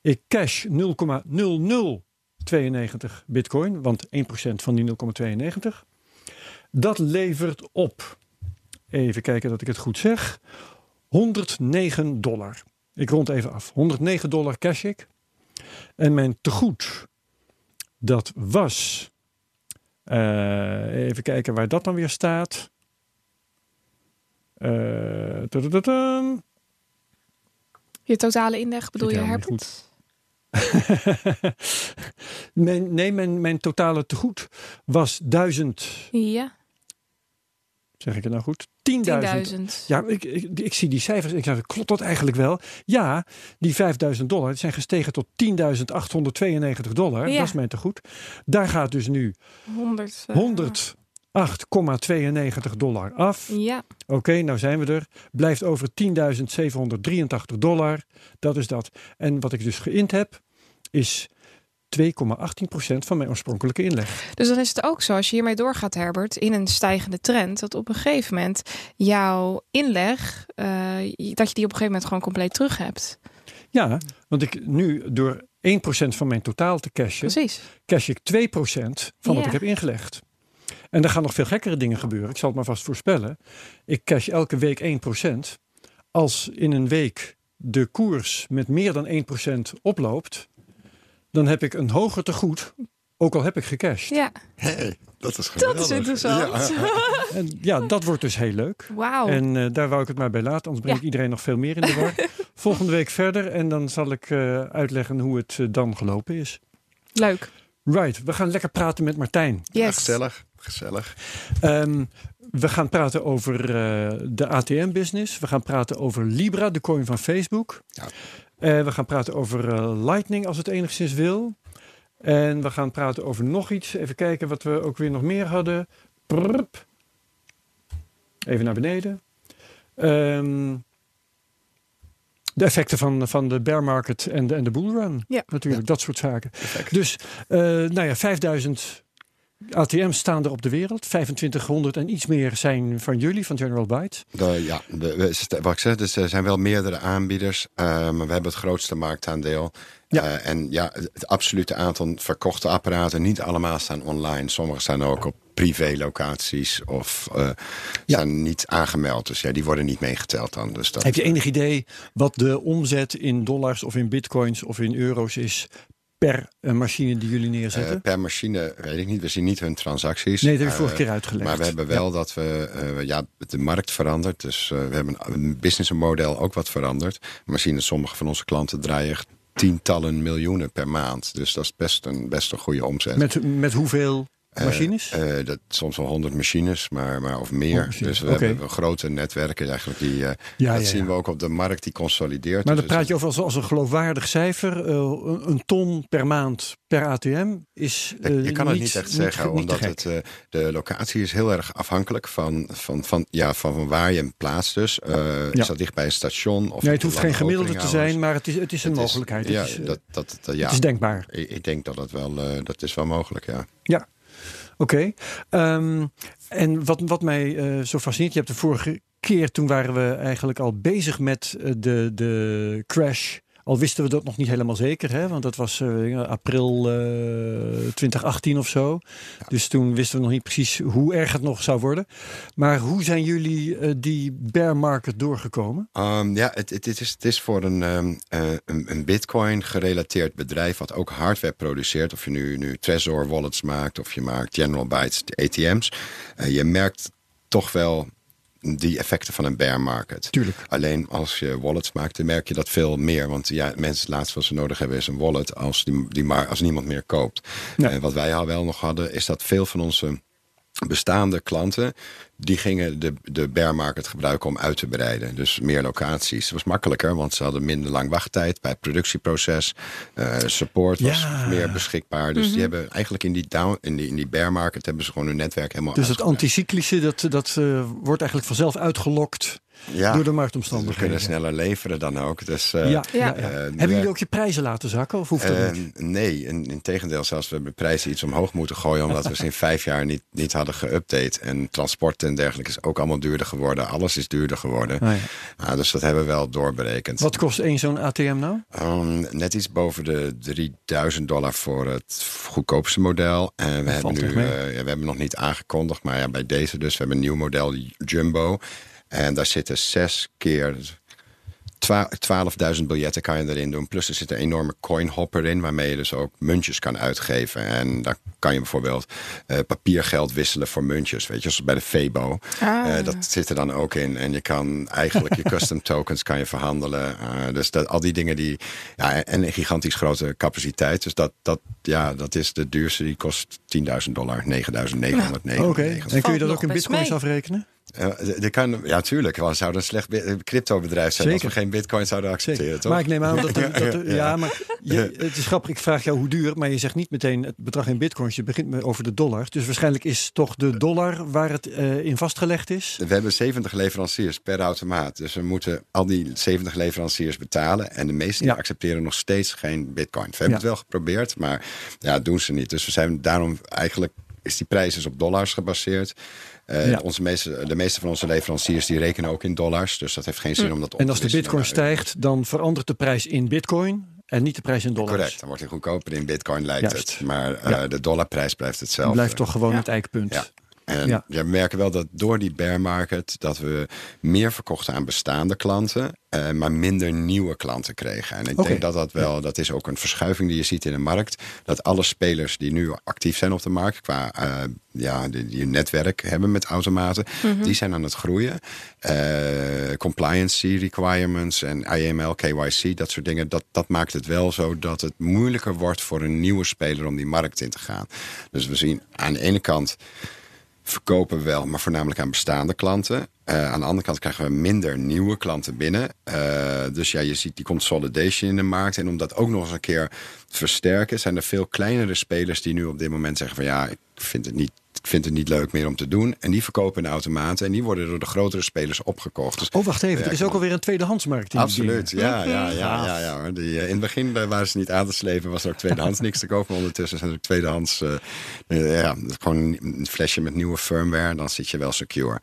Ik cash 0,0092 bitcoin, want 1% van die 0,92. Dat levert op, even kijken dat ik het goed zeg, 109 dollar. Ik rond even af. 109 dollar cash ik. En mijn tegoed, dat was, even kijken waar dat dan weer staat. Eh. Je totale inleg bedoel je, Herbert? mijn, nee, mijn, mijn totale tegoed was 1000, Ja, zeg ik het nou goed? 10.000. 10.000. Ja, ik, ik, ik zie die cijfers. Ik zeg, klopt dat eigenlijk wel? Ja, die 5000 dollar die zijn gestegen tot 10.892 dollar. Ja. Dat is mijn tegoed. Daar gaat dus nu 100. eh, 108,92 dollar af. Ja, Oké, nou zijn we er. Blijft over 10.783 dollar. Dat is dat. En wat ik dus geïnd heb, is 2,18% van mijn oorspronkelijke inleg. dus dan is het ook zo als je hiermee doorgaat, Herbert, in een stijgende trend, dat op een gegeven moment jouw inleg, eh, dat je die op een gegeven moment gewoon compleet terug hebt. Ja, want ik nu door 1% van mijn totaal te cashen, Precies. cash ik 2% van wat ik heb ingelegd. En er gaan nog veel gekkere dingen gebeuren. Ik zal het maar vast voorspellen. Ik cash elke week 1%. Als in een week de koers met meer dan 1% oploopt, dan heb ik een hoger tegoed, ook al heb ik gecashed. Ja, Hey, dat is dat geweldig. is interessant. Ja. En ja, dat wordt dus heel leuk. Wauw. En eh, daar wou ik het maar bij laten, anders brengt Ja. iedereen nog veel meer in de war. Volgende week verder en dan zal ik eh, uitleggen hoe het eh, dan gelopen is. Leuk. Right, we gaan lekker praten met Martijn. Ja, Yes. gezellig. Gezellig. Ehm, we gaan praten over eh, de ATM-business. We gaan praten over Libra, de coin van Facebook. Ja. Eh, we gaan praten over eh, Lightning, als het enigszins wil. En we gaan praten over nog iets. Even kijken wat we ook weer nog meer hadden. Prrp. Even naar beneden. Ehm, de effecten van, van de bear market en de, en de bullrun. Ja. Natuurlijk, dat soort zaken. Perfect. Dus, eh, nou ja, 5000 ATM's staan er op de wereld. 2500 en iets meer zijn van jullie, van General Byte. De, ja, we, wat ik zeg, dus er zijn wel meerdere aanbieders, eh, maar we hebben het grootste marktaandeel. Ja. Eh, en ja, het, absolute aantal verkochte apparaten, niet allemaal staan online. Sommige staan ook op privé-locaties of eh, Ja. zijn niet aangemeld. Dus ja, die worden niet meegeteld dan. Dus dat, Heb je enig idee wat de omzet in dollars of in bitcoins of in euro's is per eh, machine die jullie eh, neerzetten? per machine weet ik niet. We zien niet hun transacties. nee, dat heb Eh, vorige keer uitgelegd. Maar we hebben wel dat we, eh, ja, de markt verandert. Dus eh, we hebben een businessmodel ook wat veranderd. Machines, sommige van onze klanten draaien tientallen miljoenen per maand. Dus dat is best een, best een goede omzet. Met, met hoeveel Eh, machines? eh, dat, soms wel 100 machines, maar, maar of meer. machines, dus we hebben grote netwerken eigenlijk. Die, eh, Ja, dat ja, zien ja. we ook op de markt, die consolideert. maar Dus dan praat je over als, als een geloofwaardig cijfer. een, ton per maand per ATM is. Je- Je kan het niet echt zeggen, niet omdat het, de locatie is heel erg afhankelijk van, van, van, ja, van, waar je hem plaatst. Dus Ja. is dat dicht bij een station? Of Nee, het hoeft geen gemiddelde te zijn, maar het is, het is een Het is- mogelijkheid. ja, is, dat, dat, dat- ja. het is denkbaar. Ik, ik denk dat dat wel, dat is wel mogelijk, ja. Ja, oké. Ehm, en wat, wat mij eh, zo fascineert, je hebt de vorige keer, toen waren we eigenlijk al bezig met eh, de, de crash. Al wisten we dat nog niet helemaal zeker, hè? want dat was eh, april eh, 2018 of zo. Dus toen wisten we nog niet precies hoe erg het nog zou worden. Maar hoe zijn jullie eh, die bear market doorgekomen? Um, ja, het, het, is, het is voor een, um, uh, een, een Bitcoin-gerelateerd bedrijf wat ook hardware produceert. Of je nu, nu Trezor wallets maakt of je maakt General Bytes ATM's. Uh, je merkt toch wel die effecten van een bear market. Tuurlijk. Alleen als je wallets maakt, dan merk je dat veel meer. Want ja, mensen, het laatste wat ze nodig hebben is een wallet als, die, die maar, als niemand meer koopt. Uh, wat wij al wel nog hadden, is dat veel van onze bestaande klanten, die gingen de, de bear market gebruiken om uit te breiden. Dus meer locaties. Het was makkelijker, want ze hadden minder lang wachttijd bij het productieproces. Uh, support was Ja. meer beschikbaar. Dus die hebben eigenlijk in die, down, in, die, in die bear market hebben ze gewoon hun netwerk helemaal Dus het anticyclische, dat, dat eh, wordt eigenlijk vanzelf uitgelokt ja. door de Dus we marktomstandigheden. kunnen sneller leveren dan ook. Dus, uh, ja, Ja. ja, ja. Uh, Hebben jullie ook je prijzen laten zakken of hoeft dat Uh, niet? nee, in, in tegendeel, zelfs we hebben de prijzen iets omhoog moeten gooien, omdat we ze in vijf jaar niet, niet hadden geüpdate. En transport en dergelijke is ook allemaal duurder geworden. Alles is duurder geworden. Ah, ja. Ah, dus dat hebben we wel doorberekend. Wat kost één zo'n ATM nou? Um, net iets boven de 3000 dollar voor het goedkoopste model. En we, hebben nu, uh, we hebben nog niet aangekondigd, maar ja, bij deze dus. We hebben een nieuw model, Jumbo. En daar zitten zes keer 12.000 biljetten kan je erin doen. Plus er zit een enorme coinhopper in, waarmee je dus ook muntjes kan uitgeven. En daar kan je bijvoorbeeld uh, papiergeld wisselen voor muntjes. Weet je, zoals bij de Febo. Ah. Uh, dat zit er dan ook in. En je kan eigenlijk je custom tokens kan je verhandelen. Uh, dus dat, al die dingen die. Ja, en een gigantisch grote capaciteit. Dus dat, dat, ja, dat is de duurste. Die kost 10.000 dollar, 9.999. Oké. Okay. En kun je dat ook in bitcoins mee. afrekenen? Uh, kan, ja, tuurlijk. We zouden een slecht crypto-bedrijf zijn Zeker. als we geen bitcoin zouden accepteren, Zeker. toch? Maar ik neem aan dat... dat, dat ja, Ja. maar je, het is grappig. Ik vraag jou hoe duur, maar je zegt niet meteen het bedrag in bitcoins. Je begint met over de dollar. Dus waarschijnlijk is toch de dollar waar het uh, in vastgelegd is? We hebben 70 leveranciers per automaat. Dus we moeten al die 70 leveranciers betalen. En de meesten Ja. accepteren nog steeds geen bitcoin. We hebben Ja. het wel geprobeerd, maar ja, dat doen ze niet. Dus we zijn daarom eigenlijk... Is die prijs is op dollars gebaseerd. Uh, Ja. onze meeste, de meeste van onze leveranciers die rekenen ook in dollars. Dus dat heeft geen zin om dat op En te als de bitcoin stijgt, dan verandert de prijs in bitcoin en niet de prijs in dollars. Correct, dan wordt hij goedkoper in bitcoin lijkt Juist. het. Maar uh, Ja. de dollarprijs blijft Het hetzelfde. blijft toch gewoon Ja. het eikpunt. En Ja. we merken wel dat door die bear market... dat we meer verkochten aan bestaande klanten... eh, maar minder nieuwe klanten kregen. En ik denk dat dat wel... dat is ook een verschuiving die je ziet in de markt. Dat alle spelers die nu actief zijn op de markt... qua eh, ja, die, netwerk hebben met automaten... die zijn aan het groeien. Eh, compliancy requirements en IML, KYC, dat soort dingen... Dat, dat maakt het wel zo dat het moeilijker wordt voor een nieuwe speler... om die markt in te gaan. Dus we zien aan de ene kant verkopen we wel, maar voornamelijk aan bestaande klanten. Uh, aan de andere kant krijgen we minder nieuwe klanten binnen. Uh, dus ja, je ziet die consolidation in de markt. En om dat ook nog eens een keer te versterken... zijn er veel kleinere spelers die nu op dit moment zeggen van... ja, ik vind het niet, ik vind het niet leuk meer om te doen. En die verkopen in automaten. En die worden door de grotere spelers opgekocht. Dus Oh, wacht even. Er is ook alweer een tweedehandsmarkt Absoluut, ja, ja, ja, ja, ja. Die, eh, in het begin eh, waren ze niet aan te slepen, was er ook tweedehands niks te kopen. Maar ondertussen zijn er ook tweedehands, eh, eh, ja, gewoon een flesje met nieuwe firmware, dan zit je wel secure.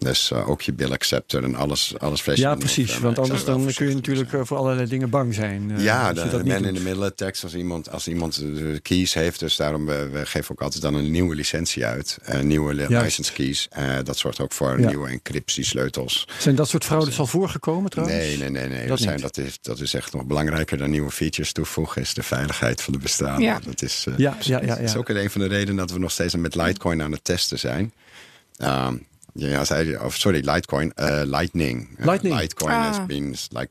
Dus eh, ook je bill acceptor en alles, alles flesje Ja, precies. firmware. Want anders dan kun je natuurlijk zijn. eh, voor allerlei dingen bang zijn. eh, Ja, de, man in de middle tekst als iemand, als iemand de keys heeft. Dus daarom we, we geven ook altijd dan een nieuwe licentie uit. eh, nieuwe license keys. Eh, dat zorgt ook voor Ja. nieuwe encryptiesleutels. Zijn dat soort fraudes al voorgekomen trouwens? Nee, nee, nee. nee. Dat zijn, niet. dat, is, dat is echt nog belangrijker dan nieuwe features toevoegen. Is de veiligheid van de bestaande. Ja. Dat is, eh, Ja, ja, ja, dat is ja. ook een van de redenen dat we nog steeds met Litecoin aan het testen zijn. Ehm, ja, zei je, of sorry, Litecoin, eh, Lightning. Lightning. Litecoin Ah. has been like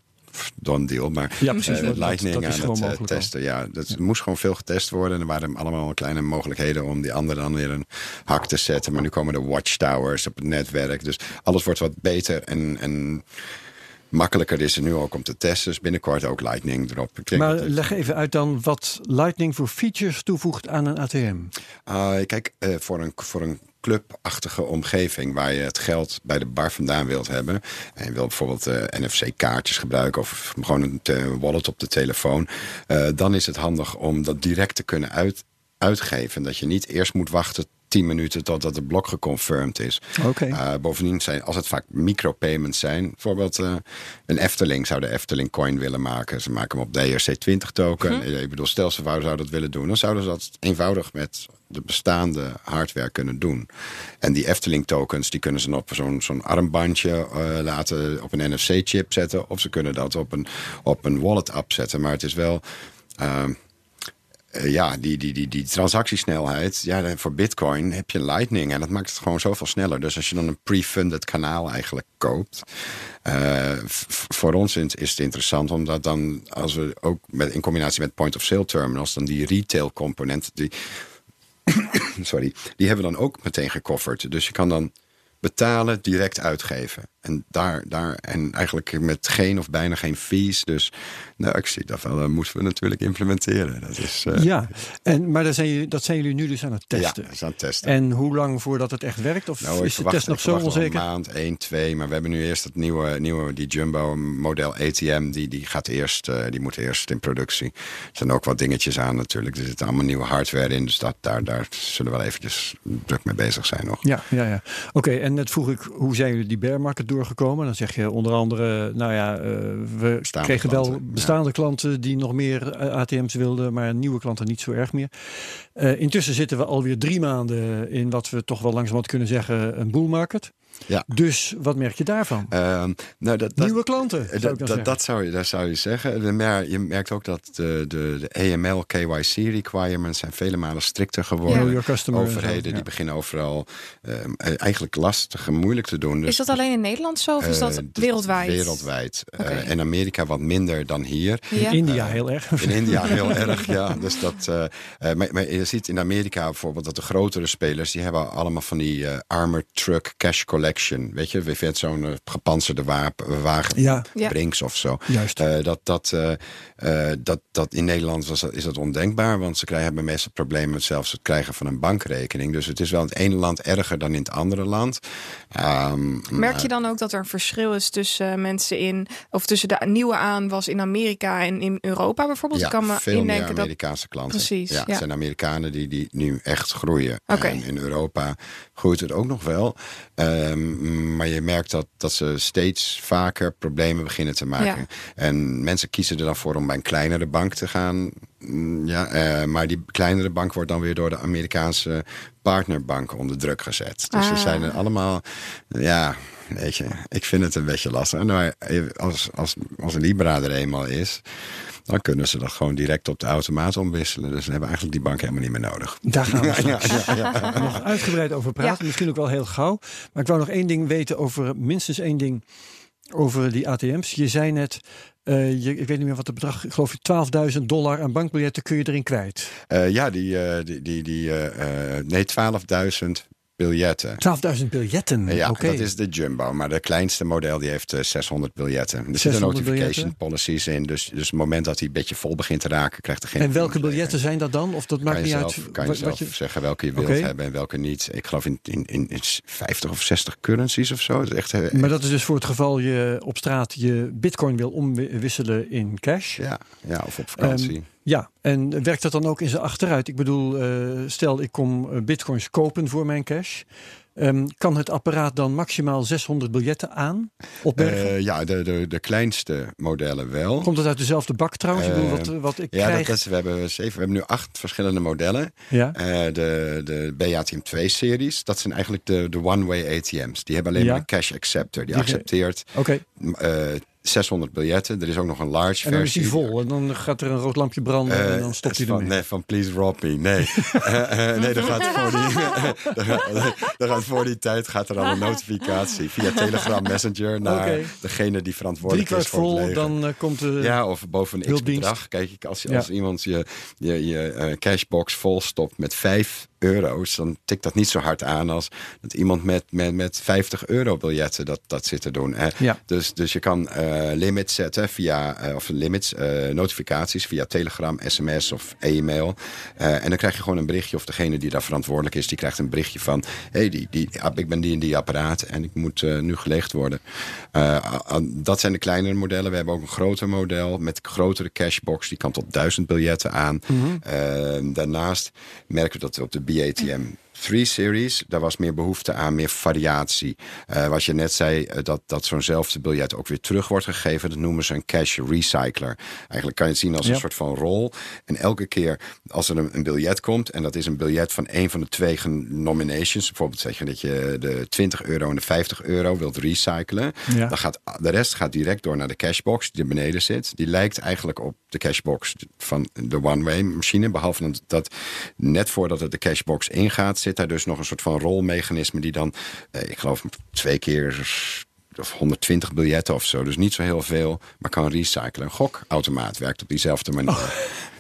done deal. Maar Ja, precies. eh, Dat- dat- Lightning dat is aan gewoon het al. testen. Ja, dat moest gewoon veel getest worden. En er waren allemaal kleine mogelijkheden om die andere dan weer een hak te zetten. Maar nu komen de watchtowers op het netwerk. Dus alles wordt wat beter en, en makkelijker is het nu ook om te testen. Dus binnenkort ook Lightning erop. Maar het- leg even uit dan wat Lightning voor features toevoegt aan een ATM. Uh, kijk, eh, voor, een, voor een clubachtige omgeving waar je het geld bij de bar vandaan wilt hebben. En je wilt bijvoorbeeld eh, NFC-kaartjes gebruiken of gewoon een wallet op de telefoon. eh, dan is het handig om dat direct te kunnen uit, uitgeven. Dat je niet eerst moet wachten 10 minuten totdat de blok geconfirmed is. Uh, bovendien zijn, als het vaak micropayments zijn, bijvoorbeeld eh, een Efteling zou de Efteling coin willen maken. Ze maken hem op de ERC20 token. Eh, Ik bedoel, stel ze zouden dat willen doen, dan zouden ze dat eenvoudig met de bestaande hardware kunnen doen. En die Efteling tokens, die kunnen ze op zo'n zo'n armbandje eh, laten op een NFC-chip zetten. Of ze kunnen dat op een, op een wallet app zetten. Maar het is wel. ehm, eh, ja, die, die, die, die transactiesnelheid. Ja, voor Bitcoin heb je Lightning. En dat maakt het gewoon zoveel sneller. Dus als je dan een pre-funded kanaal eigenlijk koopt. eh, voor ons is is het interessant, omdat dan, als we ook met, in combinatie met point-of-sale terminals, dan die retail component, die, sorry, die hebben we dan ook meteen gecoverd. Dus je kan dan betalen, direct uitgeven. En, daar, daar, en eigenlijk met geen of bijna geen fees. Dus nou, ik zie dat wel, dat moeten we natuurlijk implementeren. Dat is, eh, ja, en, maar dat zijn, jullie, dat zijn jullie nu dus aan het testen. Ja, aan het testen. En hoe lang voordat het echt werkt? Of Nou, is de test nog zo onzeker? Een maand, 1, 2. Maar we hebben nu eerst het nieuwe, nieuwe die Jumbo model ATM. Die, die, gaat eerst, eh, die moet eerst in productie. Er zijn ook wat dingetjes aan natuurlijk. Er zit allemaal nieuwe hardware in. Dus dat, daar, daar zullen we wel eventjes druk mee bezig zijn nog. Ja, ja, ja. Oké, en net vroeg ik, hoe zijn jullie die bear market doorgekomen? Dan zeg je onder andere, nou ja, eh, we Bestaande kregen wel klanten, ja. bestaande klanten die nog meer eh, ATM's wilden, maar nieuwe klanten niet zo erg meer. Eh, intussen zitten we alweer drie maanden in wat we toch wel langzamerhand kunnen zeggen een bull market. Ja. Dus wat merk je daarvan? Ehm, nou, dat, dat, Nieuwe klanten, zou Eh, ik Dat, dan dat, dat, zou je, dat zou je zeggen. Maar je merkt ook dat de, de, de AML, KYC requirements zijn vele malen strikter geworden. Customer zo, Overheden ja. die beginnen overal ehm, eh, eigenlijk lastig en moeilijk te doen. Dus Is dat alleen in Nederland zo of is dat eh, d- wereldwijd? Wereldwijd. Eh, Oké. in Amerika wat minder dan hier. Ja. India heel erg. In India heel erg, ja. Dus dat, maar, maar je ziet in Amerika bijvoorbeeld dat de grotere spelers... die hebben allemaal van die armored truck cash collection. Weet je, vindt zo'n eh, gepantserde wapen, wagen, Ja, Ja. Brinks of zo. juist. Eh, dat, dat, eh, eh, dat, dat in Nederland was, dat- is dat ondenkbaar, want ze krijgen, hebben meestal problemen met zelfs het krijgen van een bankrekening. Dus het is wel in het ene land erger dan in het andere land. Ehm, Merk je dan ook dat er een verschil is tussen eh, mensen in, of tussen de nieuwe aanwas in Amerika en in Europa bijvoorbeeld? Ja, ik kan me veel meer indenken dat. Amerikaanse klanten. Precies, Ja, ja. het zijn Amerikanen die, die nu echt groeien. En in Europa groeit het ook nog wel. Ehm, maar je merkt dat, dat ze steeds vaker problemen beginnen te maken. Ja. En mensen kiezen er dan voor om bij een kleinere bank te gaan. Mm, Ja, eh, maar die kleinere bank wordt dan weer door de Amerikaanse partnerbank onder druk gezet. Dus ze Ah. zijn er allemaal, ja, weet je, ik vind het een beetje lastig. Maar als, als, als Libra er eenmaal is, dan kunnen ze dat gewoon direct op de automaat omwisselen. Dus ze hebben eigenlijk die bank helemaal niet meer nodig. Daar gaan we Ja, straks ja, ja. nog uitgebreid over praten. Ja. Misschien ook wel heel gauw. Maar ik wou nog één ding weten over, minstens één ding over die ATM's. Je zei net, eh, je, ik weet niet meer wat het bedrag, ik geloof je 12.000 dollar aan bankbiljetten kun je erin kwijt. Eh, ja, die, eh, die, die, die eh, eh, nee, 12.000 biljetten. 12.000 biljetten, Ja, dat is de Jumbo. Maar de kleinste model die heeft eh, 600 biljetten. Er zitten 600 notification biljetten? policies in. Dus, dus het moment dat hij een beetje vol begint te raken, krijgt er geen... En welke biljetten zijn dat dan? Of dat maakt niet zelf, uit kan je zelf je... zeggen welke je wilt hebben en welke niet. Ik geloof in, in, in, in 50 of 60 currencies of zo. Dat is echt, eh, Maar dat is dus voor het geval je op straat je bitcoin wil omwisselen in cash. ja, ja, of op vakantie. Ehm, Ja, en werkt dat dan ook in zijn achteruit? Ik bedoel, eh, stel ik kom eh, bitcoins kopen voor mijn cash. Ehm, kan het apparaat dan maximaal 600 biljetten aan opbergen? Eh, ja, de, de, de kleinste modellen wel. Komt het uit dezelfde bak trouwens? ik bedoel, wat, wat ik ja, krijg... dat, is, we, hebben zeven, we hebben nu acht verschillende modellen. ja? De, de BATM2-series, dat zijn eigenlijk de, de one-way ATM's. Die hebben alleen Ja. maar een cash acceptor. Die accepteert Oké, eh, 600 biljetten. Er is ook nog een large En dan is versie. die vol. En dan gaat er een rood lampje branden Eh, en dan stopt hij van, ermee. Nee, van Please Rob Me. Nee, Eh, eh, nee dat gaat voor die, dat gaat, voor die tijd gaat er al een notificatie via Telegram Messenger naar degene die verantwoordelijk is voor het vol, leger. dan eh, komt de... Ja, of boven een x-bedrag. Kijk, ik- als, Ja. als iemand je, je, je eh, cashbox volstopt met 5 euro's... dan tikt dat niet zo hard aan als dat iemand met, met, met 50 euro biljetten dat, dat zit te doen. Hè. Ja. Dus, dus je kan eh, limits zetten via, eh, of limits, eh, notificaties via Telegram, sms of e-mail. En dan krijg je gewoon een berichtje, of degene die daar verantwoordelijk is, die krijgt een berichtje van: hé, hey, die, die, ah, ik ben die en die apparaat en ik moet nu geleegd worden. Dat zijn de kleinere modellen. We hebben ook een groter model met grotere cashbox, die kan tot 1000 biljetten aan. Eh, daarnaast merken we dat op de BATM 3-series, daar was meer behoefte aan, meer variatie. Eh, wat je net zei, eh, dat, dat zo'nzelfde biljet ook weer terug wordt gegeven. Dat noemen ze een cash recycler. Eigenlijk kan je het zien als Ja. een soort van rol. En elke keer als er een, een biljet komt... en dat is een biljet van een van de twee nominations... bijvoorbeeld zeg je dat je de 20 euro en de 50 euro wilt recyclen... Ja. dan gaat de rest gaat direct door naar de cashbox die er beneden zit. Die lijkt eigenlijk op de cashbox van de one-way machine. Behalve dat net voordat het de cashbox ingaat... zit daar dus nog een soort van rolmechanisme... die dan, eh, ik geloof, twee keer of 120 biljetten of zo. Dus niet zo heel veel, maar kan recyclen. Een gokautomaat werkt op diezelfde manier. Oh.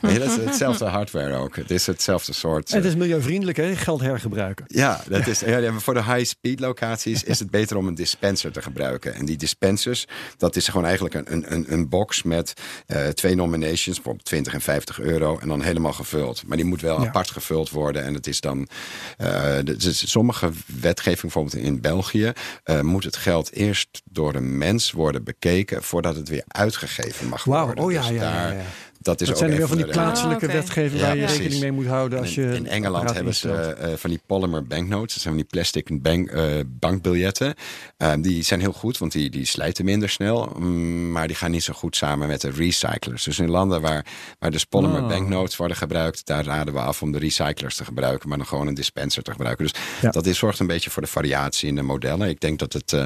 Dat is hetzelfde hardware ook. Het is hetzelfde soort... En het is milieuvriendelijk, hè? Geld hergebruiken. Ja, dat Is, ja, voor de high-speed locaties is het beter om een dispenser te gebruiken. En die dispensers, dat is gewoon eigenlijk een, een- een, een box met eh, twee nominations, bijvoorbeeld 20 en 50 euro, en dan helemaal gevuld. Maar die moet wel Ja. apart gevuld worden. En het is dan, eh, de- dus sommige wetgeving, bijvoorbeeld in België, eh, moet het geld eerst door een mens worden bekeken voordat het weer uitgegeven mag Wauw, worden. oh ja, Dus ja, ja. Dat is Dat ook zijn er weer een van die plaatselijke Ah, wetgeving Ja, waar je precies. rekening mee moet houden als je. in, in Engeland hebben ze instelt. eh, van die polymer banknotes. Dat zijn van die plastic bank, eh, bankbiljetten. Eh, die zijn heel goed, want die, die slijten minder snel. mm, maar die gaan niet zo goed samen met de recyclers. Dus in landen waar, waar dus polymer Oh. banknotes worden gebruikt... daar raden we af om de recyclers te gebruiken... maar dan gewoon een dispenser te gebruiken. Dus Ja. dat is, zorgt een beetje voor de variatie in de modellen. Ik denk dat het eh,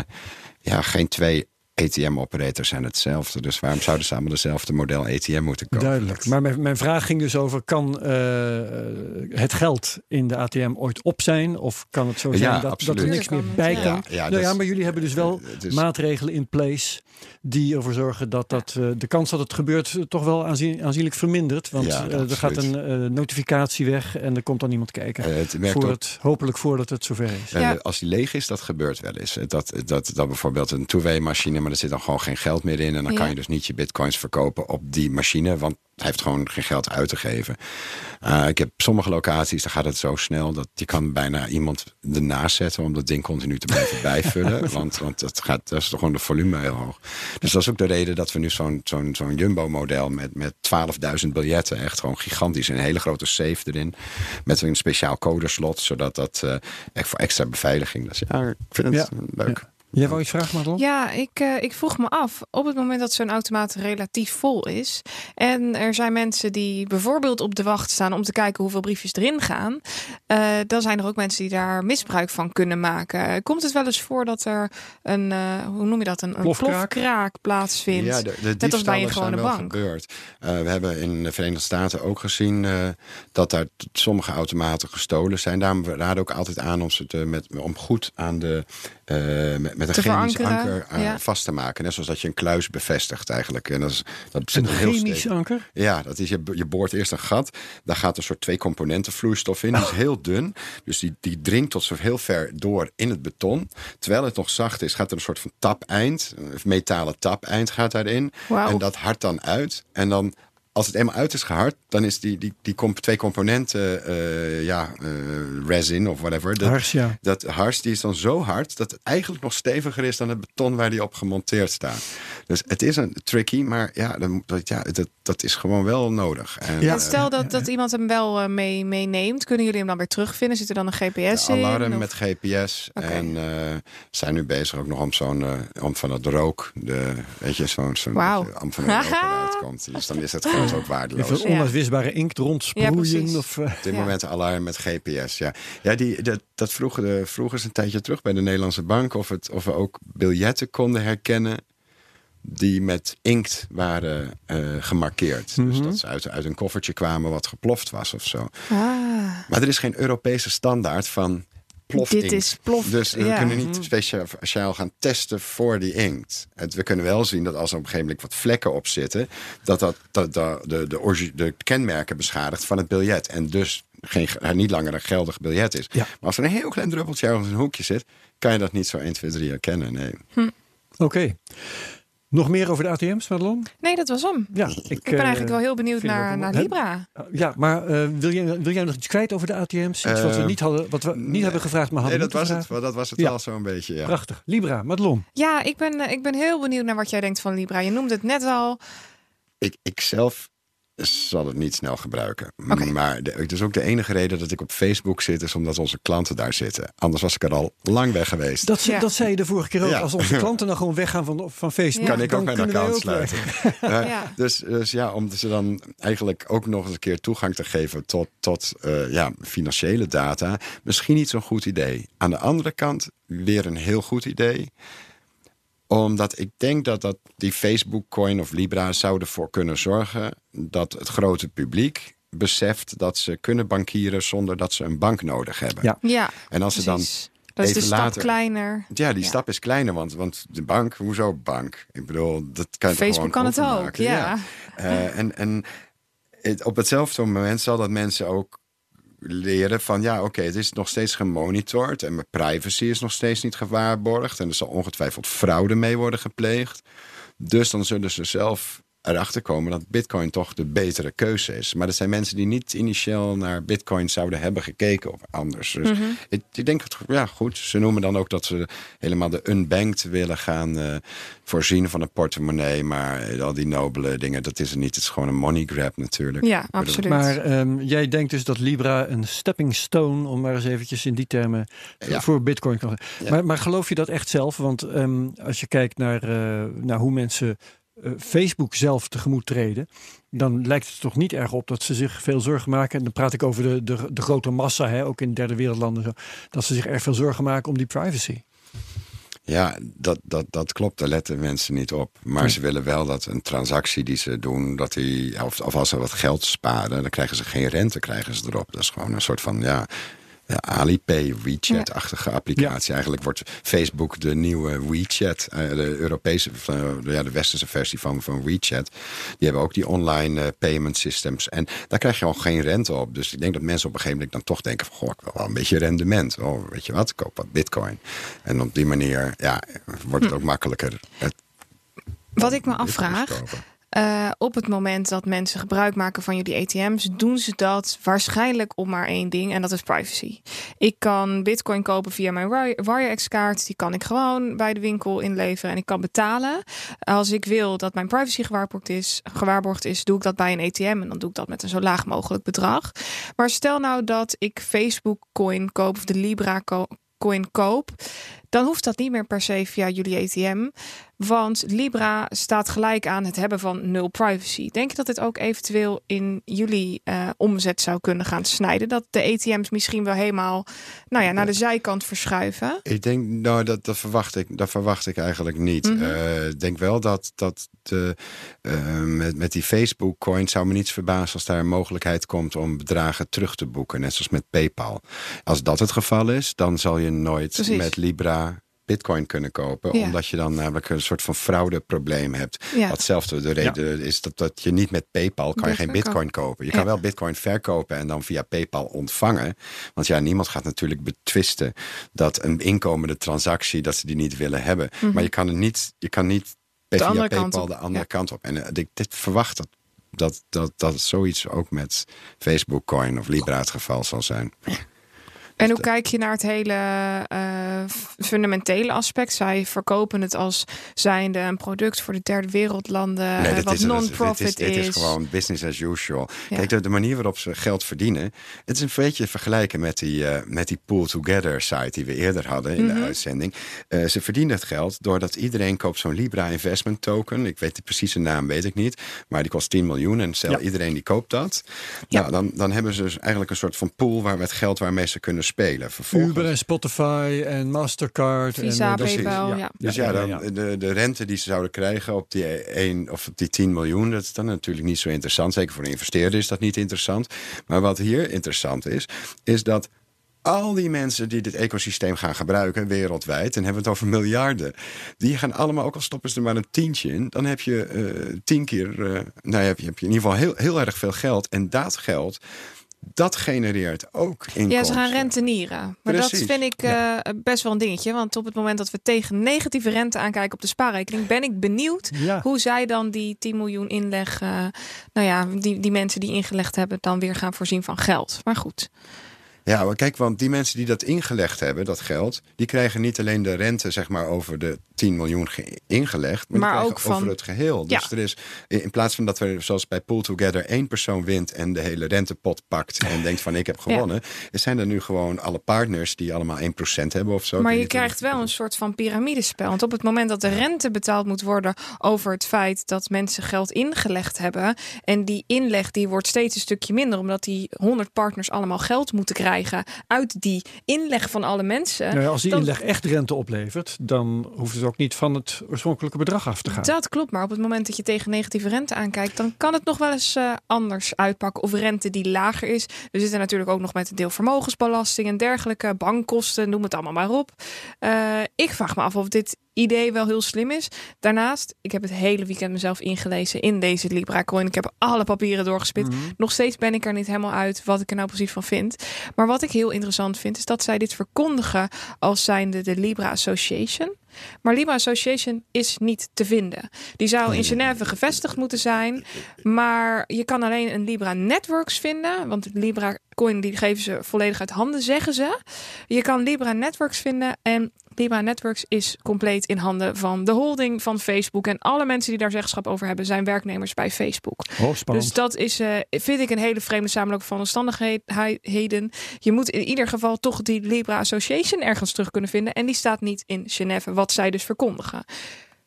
ja, geen twee... ATM-operators zijn hetzelfde. Dus waarom zouden ze allemaal dezelfde model ATM moeten kopen? Duidelijk. Maar mijn, mijn vraag ging dus over: kan eh, het geld in de ATM ooit op zijn? Of kan het zo Ja, zijn dat, dat er niks meer bij kan ja. Ja, nou ja, dat- maar jullie hebben dus wel het is- maatregelen in place die ervoor zorgen dat, dat eh, de kans dat het gebeurt eh, toch wel aanzien- aanzienlijk vermindert. Want Ja, eh, er gaat een eh, notificatie weg en er komt dan iemand kijken. Eh, het werkt voor ook het, hopelijk voordat het zover is. Eh, Ja. als die leeg is, dat gebeurt wel eens. Eh, Dat, dat, dat bijvoorbeeld een two-way machine, maar er zit dan gewoon geen geld meer in. En dan Ja. kan je dus niet je bitcoins verkopen op die machine, want hij heeft gewoon geen geld uit te geven. Eh, ik heb sommige locaties, daar gaat het zo snel dat je kan bijna iemand ernaast zetten om dat ding continu te blijven bijvullen. Want, want dat, gaat, dat is toch gewoon de volume heel hoog. Dus dat is ook de reden dat we nu zo'n zo'n zo'n jumbo-model met, met 12.000 biljetten, echt gewoon gigantisch, een hele grote safe erin, met een speciaal codeslot, zodat dat eh, echt voor extra beveiliging. Dus ja, ik vind het leuk. Jij wou iets vragen, Madelon? Ja, ik, eh, ik vroeg me af, op het moment dat zo'n automaat relatief vol is en er zijn mensen die bijvoorbeeld op de wacht staan om te kijken hoeveel briefjes erin gaan, eh, dan zijn er ook mensen die daar misbruik van kunnen maken. Komt het wel eens voor dat er een, eh, hoe noem je dat, een, een Plofkraak? plofkraak plaatsvindt? Ja, de, de Net als bij een diefstallen zijn gewone wel bank. gebeurd. Uh, we hebben in de Verenigde Staten ook gezien uh, dat daar sommige automaten gestolen zijn. Daarom we raden ook altijd aan om ze te, met, om goed aan de uh, met, met een chemisch anker uh, ja. vast te maken. Net zoals dat je een kluis bevestigt eigenlijk. En dat, is, dat zit een heel chemisch anker? Ja, dat is, je, je boort eerst een gat. Daar gaat een soort twee componenten vloeistof in. Die is heel dun. Dus die, die dringt tot zo heel ver door in het beton. Terwijl het nog zacht is, gaat er een soort van tapeind. Een metalen tapeind gaat daarin. Wow. En dat hardt dan uit. En dan als het eenmaal uit is gehard, dan is die, die, die comp twee componenten, uh, ja, uh, resin of whatever. Dat, hars, ja. dat hars die is dan zo hard dat het eigenlijk nog steviger is dan het beton waar die op gemonteerd staat. Dus het is een tricky, maar ja, dat, ja, dat, dat is gewoon wel nodig. En, ja. stel dat, dat iemand hem wel uh, mee, meeneemt, kunnen jullie hem dan weer terugvinden? Zit er dan een GPS de alarm in? Of? met GPS. Okay. En uh, zijn nu bezig ook nog om zo'n, uh, om van het rook, de, weet je, zo'n, wow. am van het rook uitkomt. Dus dan is het gewoon ook waardeloos. Even onuitwisbare inkt rondsproeien. Ja, of, uh, Op dit moment alarm met GPS, ja. Ja, die, dat, dat de, ze een tijdje terug bij de Nederlandse bank... of, het, of we ook biljetten konden herkennen die met inkt waren eh, gemarkeerd. Dus Mhm. dat ze uit, uit een koffertje kwamen wat geploft was of zo. Ah, Maar er is geen Europese standaard van plofinkt. dit is plof. Dus we ja. kunnen niet speciaal speciaal gaan testen voor die inkt. Het, we kunnen wel zien dat als er op een gegeven moment wat vlekken op zitten, dat dat, dat, dat de, de, de kenmerken beschadigt van het biljet. En dus geen, niet langer een geldig biljet is. Ja. Maar als er een heel klein druppeltje ergens in een hoekje zit, kan je dat niet zo 1, 2, 3 herkennen. Nee. Oké. Nog meer over de ATM's, Madelon? Nee, dat was hem. Ja, ik, Ik ben eigenlijk wel heel benieuwd naar, naar? Libra. Ja, maar eh, wil, jij, wil jij nog iets kwijt over de ATM's? Iets wat we Eh, niet, hadden, wat we niet hebben gevraagd, maar Nee, hadden dat was het. Dat was het Ja. wel zo'n beetje. Ja. Prachtig. Libra, Madelon. Ja, ik ben, eh, ik ben heel benieuwd naar wat jij denkt van Libra. Je noemde het net al. Ik, ik zelf zal het niet snel gebruiken. Maar de, het is ook de enige reden dat ik op Facebook zit, is omdat onze klanten daar zitten. Anders was ik er al lang weg geweest. Dat, ze- Ja. dat zei je de vorige keer ook. Ja. Als onze klanten dan gewoon weggaan van, van Facebook, Ja. kan ik ook mijn account ook sluiten. Eh, Ja. dus, dus ja, om ze dan eigenlijk ook nog eens een keer toegang te geven tot, tot eh, ja, financiële data, misschien niet zo'n goed idee. Aan de andere kant weer een heel goed idee omdat ik denk dat, dat die Facebook coin of Libra zou ervoor kunnen zorgen dat het grote publiek beseft dat ze kunnen bankieren zonder dat ze een bank nodig hebben. Ja. Ja, En als ze dan precies. Dat is de stap later- kleiner. ja, die Ja. stap is kleiner, want, want de bank, hoezo bank? Ik bedoel, dat kan Facebook kan het ook, ja. Eh, en en het- op hetzelfde moment zal dat mensen ook leren van... ja, oké, het is nog steeds gemonitord... en mijn privacy is nog steeds niet gewaarborgd... en er zal ongetwijfeld fraude mee worden gepleegd. Dus dan zullen ze zelf erachter komen dat bitcoin toch de betere keuze is. Maar dat zijn mensen die niet initieel naar bitcoin zouden hebben gekeken of anders. Dus Mhm. ik, ik denk, het, ja goed, ze noemen dan ook dat ze helemaal de unbanked willen gaan eh, voorzien van een portemonnee. Maar al die nobele dingen, dat is er niet. Het is gewoon een money grab natuurlijk. Ja, absoluut. Maar ehm, jij denkt dus dat Libra een stepping stone, om maar eens eventjes in die termen, Ja. voor Bitcoin kan zijn. Ja. Maar, maar geloof je dat echt zelf? Want ehm, als je kijkt naar, eh, naar hoe mensen eh, Facebook zelf tegemoet treden, dan lijkt het toch niet erg op dat ze zich veel zorgen maken. En dan praat ik over de, de, de grote massa, hè, ook in derde wereldlanden, zo, dat ze zich erg veel zorgen maken om die privacy. Ja, dat, dat, dat klopt. Daar letten mensen niet op. Maar Nee. ze willen wel dat een transactie die ze doen, dat die, of, of als ze wat geld sparen, dan krijgen ze geen rente, krijgen ze erop. Dat is gewoon een soort van ja, ja, Alipay, WeChat-achtige applicatie. Eigenlijk wordt Facebook de nieuwe WeChat, eh, de Europese, eh, ja, de westerse versie van, van WeChat. Die hebben ook die online eh, payment systems. En daar krijg je al geen rente op. Dus ik denk dat mensen op een gegeven moment dan toch denken van, goh, ik wil wel een beetje rendement. Oh, weet je wat, ik koop wat bitcoin. En op die manier ja, wordt het ook makkelijker. Het Wat ik me afvraag, eh, op het moment dat mensen gebruik maken van jullie ATM's, doen ze dat waarschijnlijk om maar één ding en dat is privacy. Ik kan bitcoin kopen via mijn Wire- WireX-kaart, die kan ik gewoon bij de winkel inleveren en ik kan betalen. Als ik wil dat mijn privacy gewaarborgd is, gewaarborgd is, doe ik dat bij een ATM en dan doe ik dat met een zo laag mogelijk bedrag. Maar stel nou dat ik Facebook coin koop of de Libra co- coin koop, dan hoeft dat niet meer per se via jullie ATM. Want Libra staat gelijk aan het hebben van nul privacy. Denk je dat dit ook eventueel in jullie eh, omzet zou kunnen gaan snijden? Dat de ATM's misschien wel helemaal nou ja, naar de zijkant verschuiven? Ik denk, nou, dat, dat, verwacht ik, dat verwacht ik eigenlijk niet. Mhm. Eh, Ik denk wel dat, dat de, eh, met, met die Facebook-coin zou me niets verbazen als daar een mogelijkheid komt om bedragen terug te boeken, net zoals met PayPal. Als dat het geval is, dan zal je nooit Precies. met Libra bitcoin kunnen kopen. Ja. Omdat je dan namelijk een soort van fraudeprobleem hebt. Ja. Hetzelfde, de reden is dat, dat je niet met PayPal kan je geen bitcoin kopen. Je Ja. kan wel bitcoin verkopen en dan via PayPal ontvangen. Want ja, niemand gaat natuurlijk betwisten dat een inkomende transactie, dat ze die niet willen hebben. Maar je kan het niet, je kan niet via andere PayPal kant de andere Ja. kant op. En eh, ik dit verwacht dat, dat, dat, dat zoiets ook met Facebook Coin of Libra het geval zal zijn. En hoe kijk je naar het hele eh, fundamentele aspect? Zij verkopen het als zijnde een product voor de derde wereldlanden, Nee, eh, wat non-profit is, is. dit is gewoon business as usual. Ja. Kijk, de, de manier waarop ze geld verdienen... het is een beetje vergelijken met die, eh, met die Pool Together site... die we eerder hadden in Mhm. de uitzending. Eh, ze verdienen het geld doordat iedereen koopt zo'n Libra investment token. Ik weet de precieze naam, weet ik niet. Maar die kost 10 miljoen en stel Ja. iedereen die koopt dat. Ja. Nou, dan, dan hebben ze dus eigenlijk een soort van pool... waar met geld waarmee ze kunnen spelen. Vervolgens, Uber en Spotify en Mastercard. Visa, en, precies, PayPal, ja. Dus ja, dan, De, de rente die ze zouden krijgen op die 1 of op die 10 miljoen, dat is dan natuurlijk niet zo interessant. Zeker voor een investeerder is dat niet interessant. Maar wat hier interessant is, is dat al die mensen die dit ecosysteem gaan gebruiken wereldwijd, en hebben we het over miljarden, die gaan allemaal, ook al stoppen ze er maar een tientje in, dan heb je eh, tien keer, uh, nou heb je, heb je in ieder geval heel, heel erg veel geld. En dat geld, dat genereert ook inkomsten. Ja, ze gaan rentenieren. Maar Precies, dat vind ik uh, best wel een dingetje. Want op het moment dat we tegen negatieve rente aankijken op de spaarrekening, ben ik benieuwd Ja. hoe zij dan die 10 miljoen inleg, uh, nou ja, die, die mensen die ingelegd hebben, dan weer gaan voorzien van geld. Maar goed. Ja, maar kijk, want die mensen die dat ingelegd hebben, dat geld, die krijgen niet alleen de rente, zeg maar, over de 10 miljoen ingelegd, maar, ook van, over het geheel. Dus er is, in plaats van dat we, zoals bij Pool Together, één persoon wint en de hele rentepot pakt en denkt van ik heb gewonnen, ja. zijn er nu gewoon alle partners die allemaal 1% hebben of zo. Maar je krijgt wel een soort van piramidespel. Want op het moment dat de rente betaald moet worden over het feit dat mensen geld ingelegd hebben en die inleg die wordt steeds een stukje minder, omdat die 100 partners allemaal geld moeten krijgen uit die inleg van alle mensen. Nou ja, als die dan, inleg echt rente oplevert, dan hoeft het ook niet van het oorspronkelijke bedrag af te gaan. Dat klopt, maar op het moment dat je tegen negatieve rente aankijkt, dan kan het nog wel eens uh, anders uitpakken. Of rente die lager is. We zitten natuurlijk ook nog met een deel vermogensbelasting en dergelijke, bankkosten, noem het allemaal maar op. Uh, ik vraag me af of dit idee wel heel slim is. Daarnaast, ik heb het hele weekend mezelf ingelezen in deze Libra coin. Ik heb alle papieren doorgespit. Mm -hmm. Nog steeds ben ik er niet helemaal uit wat ik er nou precies van vind. Maar wat ik heel interessant vind, is dat zij dit verkondigen als zijnde de Libra Association. Maar Libra Association is niet te vinden. Die zou in Genève gevestigd moeten zijn. Maar je kan alleen een Libra Networks vinden. Want Libra Coin die geven ze volledig uit handen, zeggen ze. Je kan Libra Networks vinden. En Libra Networks is compleet in handen van de holding van Facebook. En alle mensen die daar zeggenschap over hebben, zijn werknemers bij Facebook. Oh, spannend. Dus dat is, uh, vind ik, een hele vreemde samenloop van omstandigheden. Je moet in ieder geval toch die Libra Association ergens terug kunnen vinden. En die staat niet in Genève, wat zij dus verkondigen.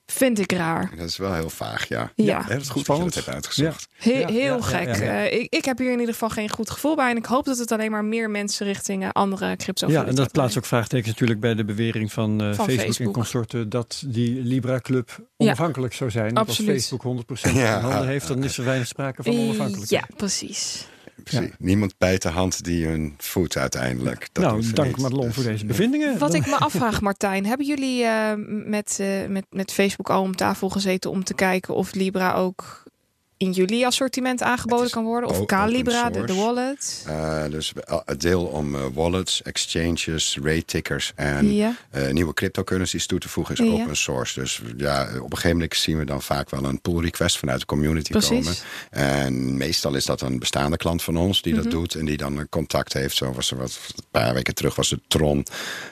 Vind ik raar. Dat is wel heel vaag, ja. Ja, het is goed Spannend. dat je dat hebt uitgezocht. Ja. He heel ja, gek. Ja, uh, ik, ik, heb hier in ieder geval geen goed gevoel bij. En ik hoop dat het alleen maar meer mensen richting uh, andere crypto Ja, en dat plaatst ook vraagtekens natuurlijk bij de bewering van, uh, van Facebook, Facebook, en consorten dat die Libra Club onafhankelijk zou zijn. Want als Facebook 100% in handen heeft, dan is er weinig sprake van onafhankelijkheid. Ja, precies. Precies. Niemand bijt de hand die hun voet uiteindelijk. Dat nou, dank Madelon dus, voor deze bevindingen. Wat ik me afvraag, Martijn, hebben jullie uh, met, uh, met, met Facebook al om tafel gezeten om te kijken of Libra ook in jullie assortiment aangeboden kan worden? Of Calibra, de, de, wallet? Uh, dus het deel om uh, wallets, exchanges, rate tickers en ja. uh, nieuwe cryptocurrencies toe te voegen is ja. open source. Dus ja, op een gegeven moment zien we dan vaak wel een pull request vanuit de community Precies. komen. En meestal is dat een bestaande klant van ons die mm -hmm. dat doet en die dan een contact heeft. Zo was er wat een paar weken terug was het Tron.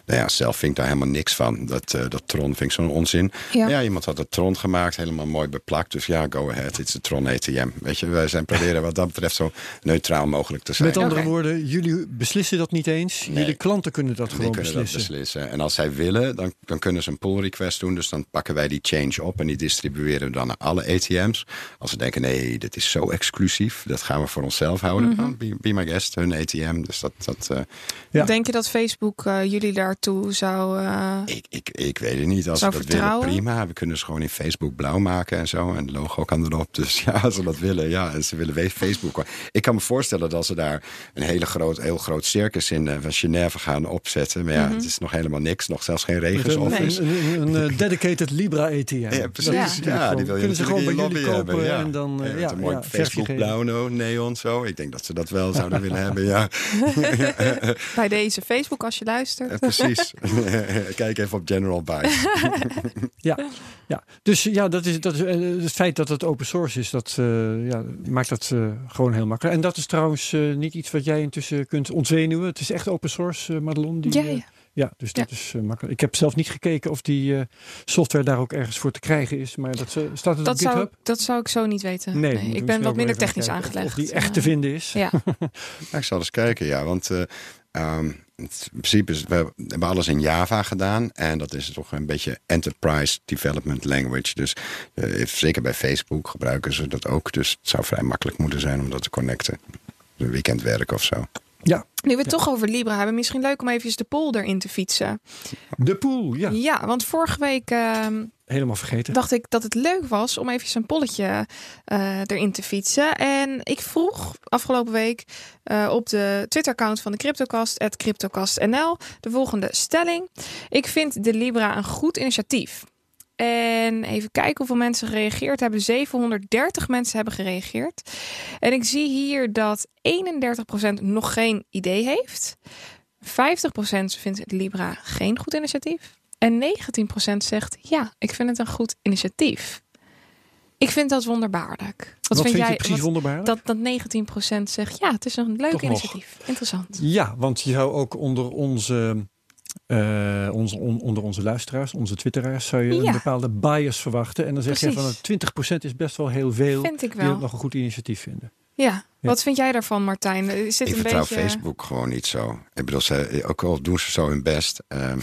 Nou ja, zelf vind ik daar helemaal niks van. Dat, dat Tron vind ik zo'n onzin. Ja. ja, iemand had het Tron gemaakt, helemaal mooi beplakt. Dus ja, go ahead, it's a Tron ATM. Weet je, wij zijn proberen wat dat betreft zo neutraal mogelijk te zijn. Met andere okay. woorden, jullie beslissen dat niet eens. Nee. Jullie klanten kunnen dat Die gewoon kunnen beslissen. Dat beslissen. En als zij willen, dan, dan kunnen ze een pull request doen. Dus dan pakken wij die change op en die distribueren we dan naar alle ATM's. Als ze denken, nee, dit is zo exclusief. Dat gaan we voor onszelf houden. Mm -hmm. be, be, my guest, hun ATM. Dus dat... dat uh, ja. Denk je dat Facebook uh, jullie daartoe zou... Uh, ik, ik, ik weet het niet. Als ze dat vertrouwen? willen, prima. We kunnen ze gewoon in Facebook blauw maken en zo. En het logo kan erop. Dus ja, als ze dat willen, ja. En ze willen Facebook. Ik kan me voorstellen dat ze daar een hele groot, heel groot circus in uh, van Genève gaan opzetten. Maar ja, mm -hmm. het is nog helemaal niks. Nog zelfs geen regens. Een, een, een, een, dedicated Libra ATM. Ja, precies. Ja, ja die wil je kunnen ze gewoon bij jullie kopen hebben, ja. en dan uh, ja, ja, een mooi ja, Facebook blauw neon zo. Ik denk dat ze dat wel zouden willen hebben. Ja. bij deze Facebook als je luistert. Precies. Kijk even op General Buy. ja, ja, dus ja, dat is, dat is, het feit dat het open source is, dat uh, ja, maakt dat uh, gewoon heel makkelijk. En dat is trouwens uh, niet iets wat jij intussen kunt ontzenuwen. Het is echt open source, Madelon. Die, ja, ja. ja, dus dat Ja. is makkelijk. Ik heb zelf niet gekeken of die software daar ook ergens voor te krijgen is. Maar dat staat het Dat op zou, GitHub? dat zou ik zo niet weten. Nee, ik ben wat minder technisch aangelegd. Of die echt te Eh, vinden is. Ja, Ja, ik zal eens kijken, ja. Want eh, ehm, in principe is, we hebben alles in Java gedaan. En dat is toch een beetje enterprise development language. Dus eh, zeker bij Facebook gebruiken ze dat ook. Dus het zou vrij makkelijk moeten zijn om dat te connecten. Een weekendwerk of zo. Ja. Nu we het toch over Libra hebben, misschien leuk om even de poll erin te fietsen. De pool, ja. Ja, want vorige week ehm, Helemaal vergeten. dacht ik dat het leuk was om even een polletje eh, erin te fietsen. En ik vroeg afgelopen week eh, op de Twitter-account van de CryptoCast, CryptoCastNL, de volgende stelling. Ik vind de Libra een goed initiatief. En even kijken hoeveel mensen gereageerd hebben. 730 mensen hebben gereageerd. En ik zie hier dat 31% nog geen idee heeft. 50% vindt het Libra geen goed initiatief. En 19% zegt ja, ik vind het een goed initiatief. Ik vind dat wonderbaarlijk. Wat, Wat vind, jij? precies wat- wonderbaar? dat, dat 19% zegt ja, het is een leuk Toch nog. initiatief. Interessant. Ja, want je zou ook onder onze, eh, onze, on- onder onze luisteraars, onze twitteraars, zou je Ja. een bepaalde bias verwachten. En dan zeg je van Precies. 20% is best wel heel veel Vind ik die het wel. nog een goed initiatief vinden. Ja. Wat vind jij daarvan, Martijn? Is dit Ik een vertrouw beetje... Facebook gewoon niet zo. Ik bedoel, ze, ook al doen ze zo hun best. ehm,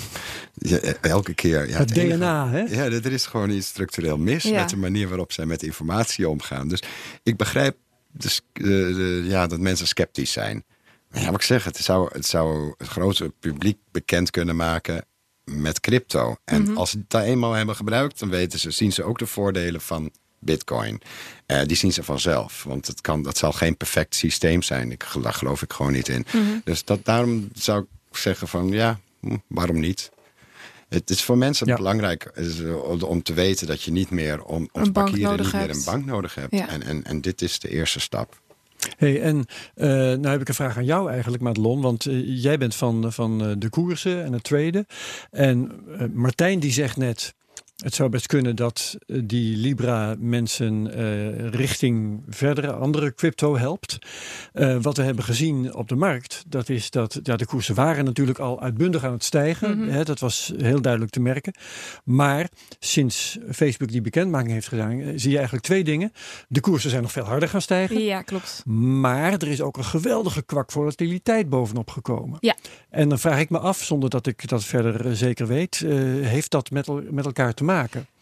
je- elke keer. Ja, het DNA, hè? Ja, er is gewoon iets structureel mis Ja. met de manier waarop zij met informatie omgaan. Dus ik begrijp dus, eh, ja, dat mensen sceptisch zijn. Ja, wat ik zeg, het zou, het zou het grote publiek bekend kunnen maken met crypto. En Mhm. als ze het daar eenmaal hebben gebruikt, dan weten ze, zien ze ook de voordelen van Bitcoin. Eh, die zien ze vanzelf. Want het kan, dat zal geen perfect systeem zijn. Ik, daar geloof ik gewoon niet in. Mhm. Dus dat, daarom zou ik zeggen van ja, hm, waarom niet? Het is voor mensen Ja. belangrijk eh, om- om te weten dat je niet meer om, om Een te bank parkeren nodig niet meer hebt. een bank nodig hebt. Ja. En, en, en dit is de eerste stap. Hey, en eh, nou heb ik een vraag aan jou eigenlijk, Madelon. Want eh, jij bent van, van eh, de koersen en het traden. En Martijn die zegt net... Het zou best kunnen dat eh, die Libra mensen eh, richting verdere andere crypto helpt. Eh, wat we hebben gezien op de markt, dat is dat ja, de koersen waren natuurlijk al uitbundig aan het stijgen. Mhm. Hè, dat was heel duidelijk te merken. Maar sinds Facebook die bekendmaking heeft gedaan, zie je eigenlijk twee dingen. De koersen zijn nog veel harder gaan stijgen. Ja, klopt. Maar er is ook een geweldige kwak volatiliteit bovenop gekomen. Ja. En dan vraag ik me af, zonder dat ik dat verder zeker weet, heeft dat met, met elkaar te maken?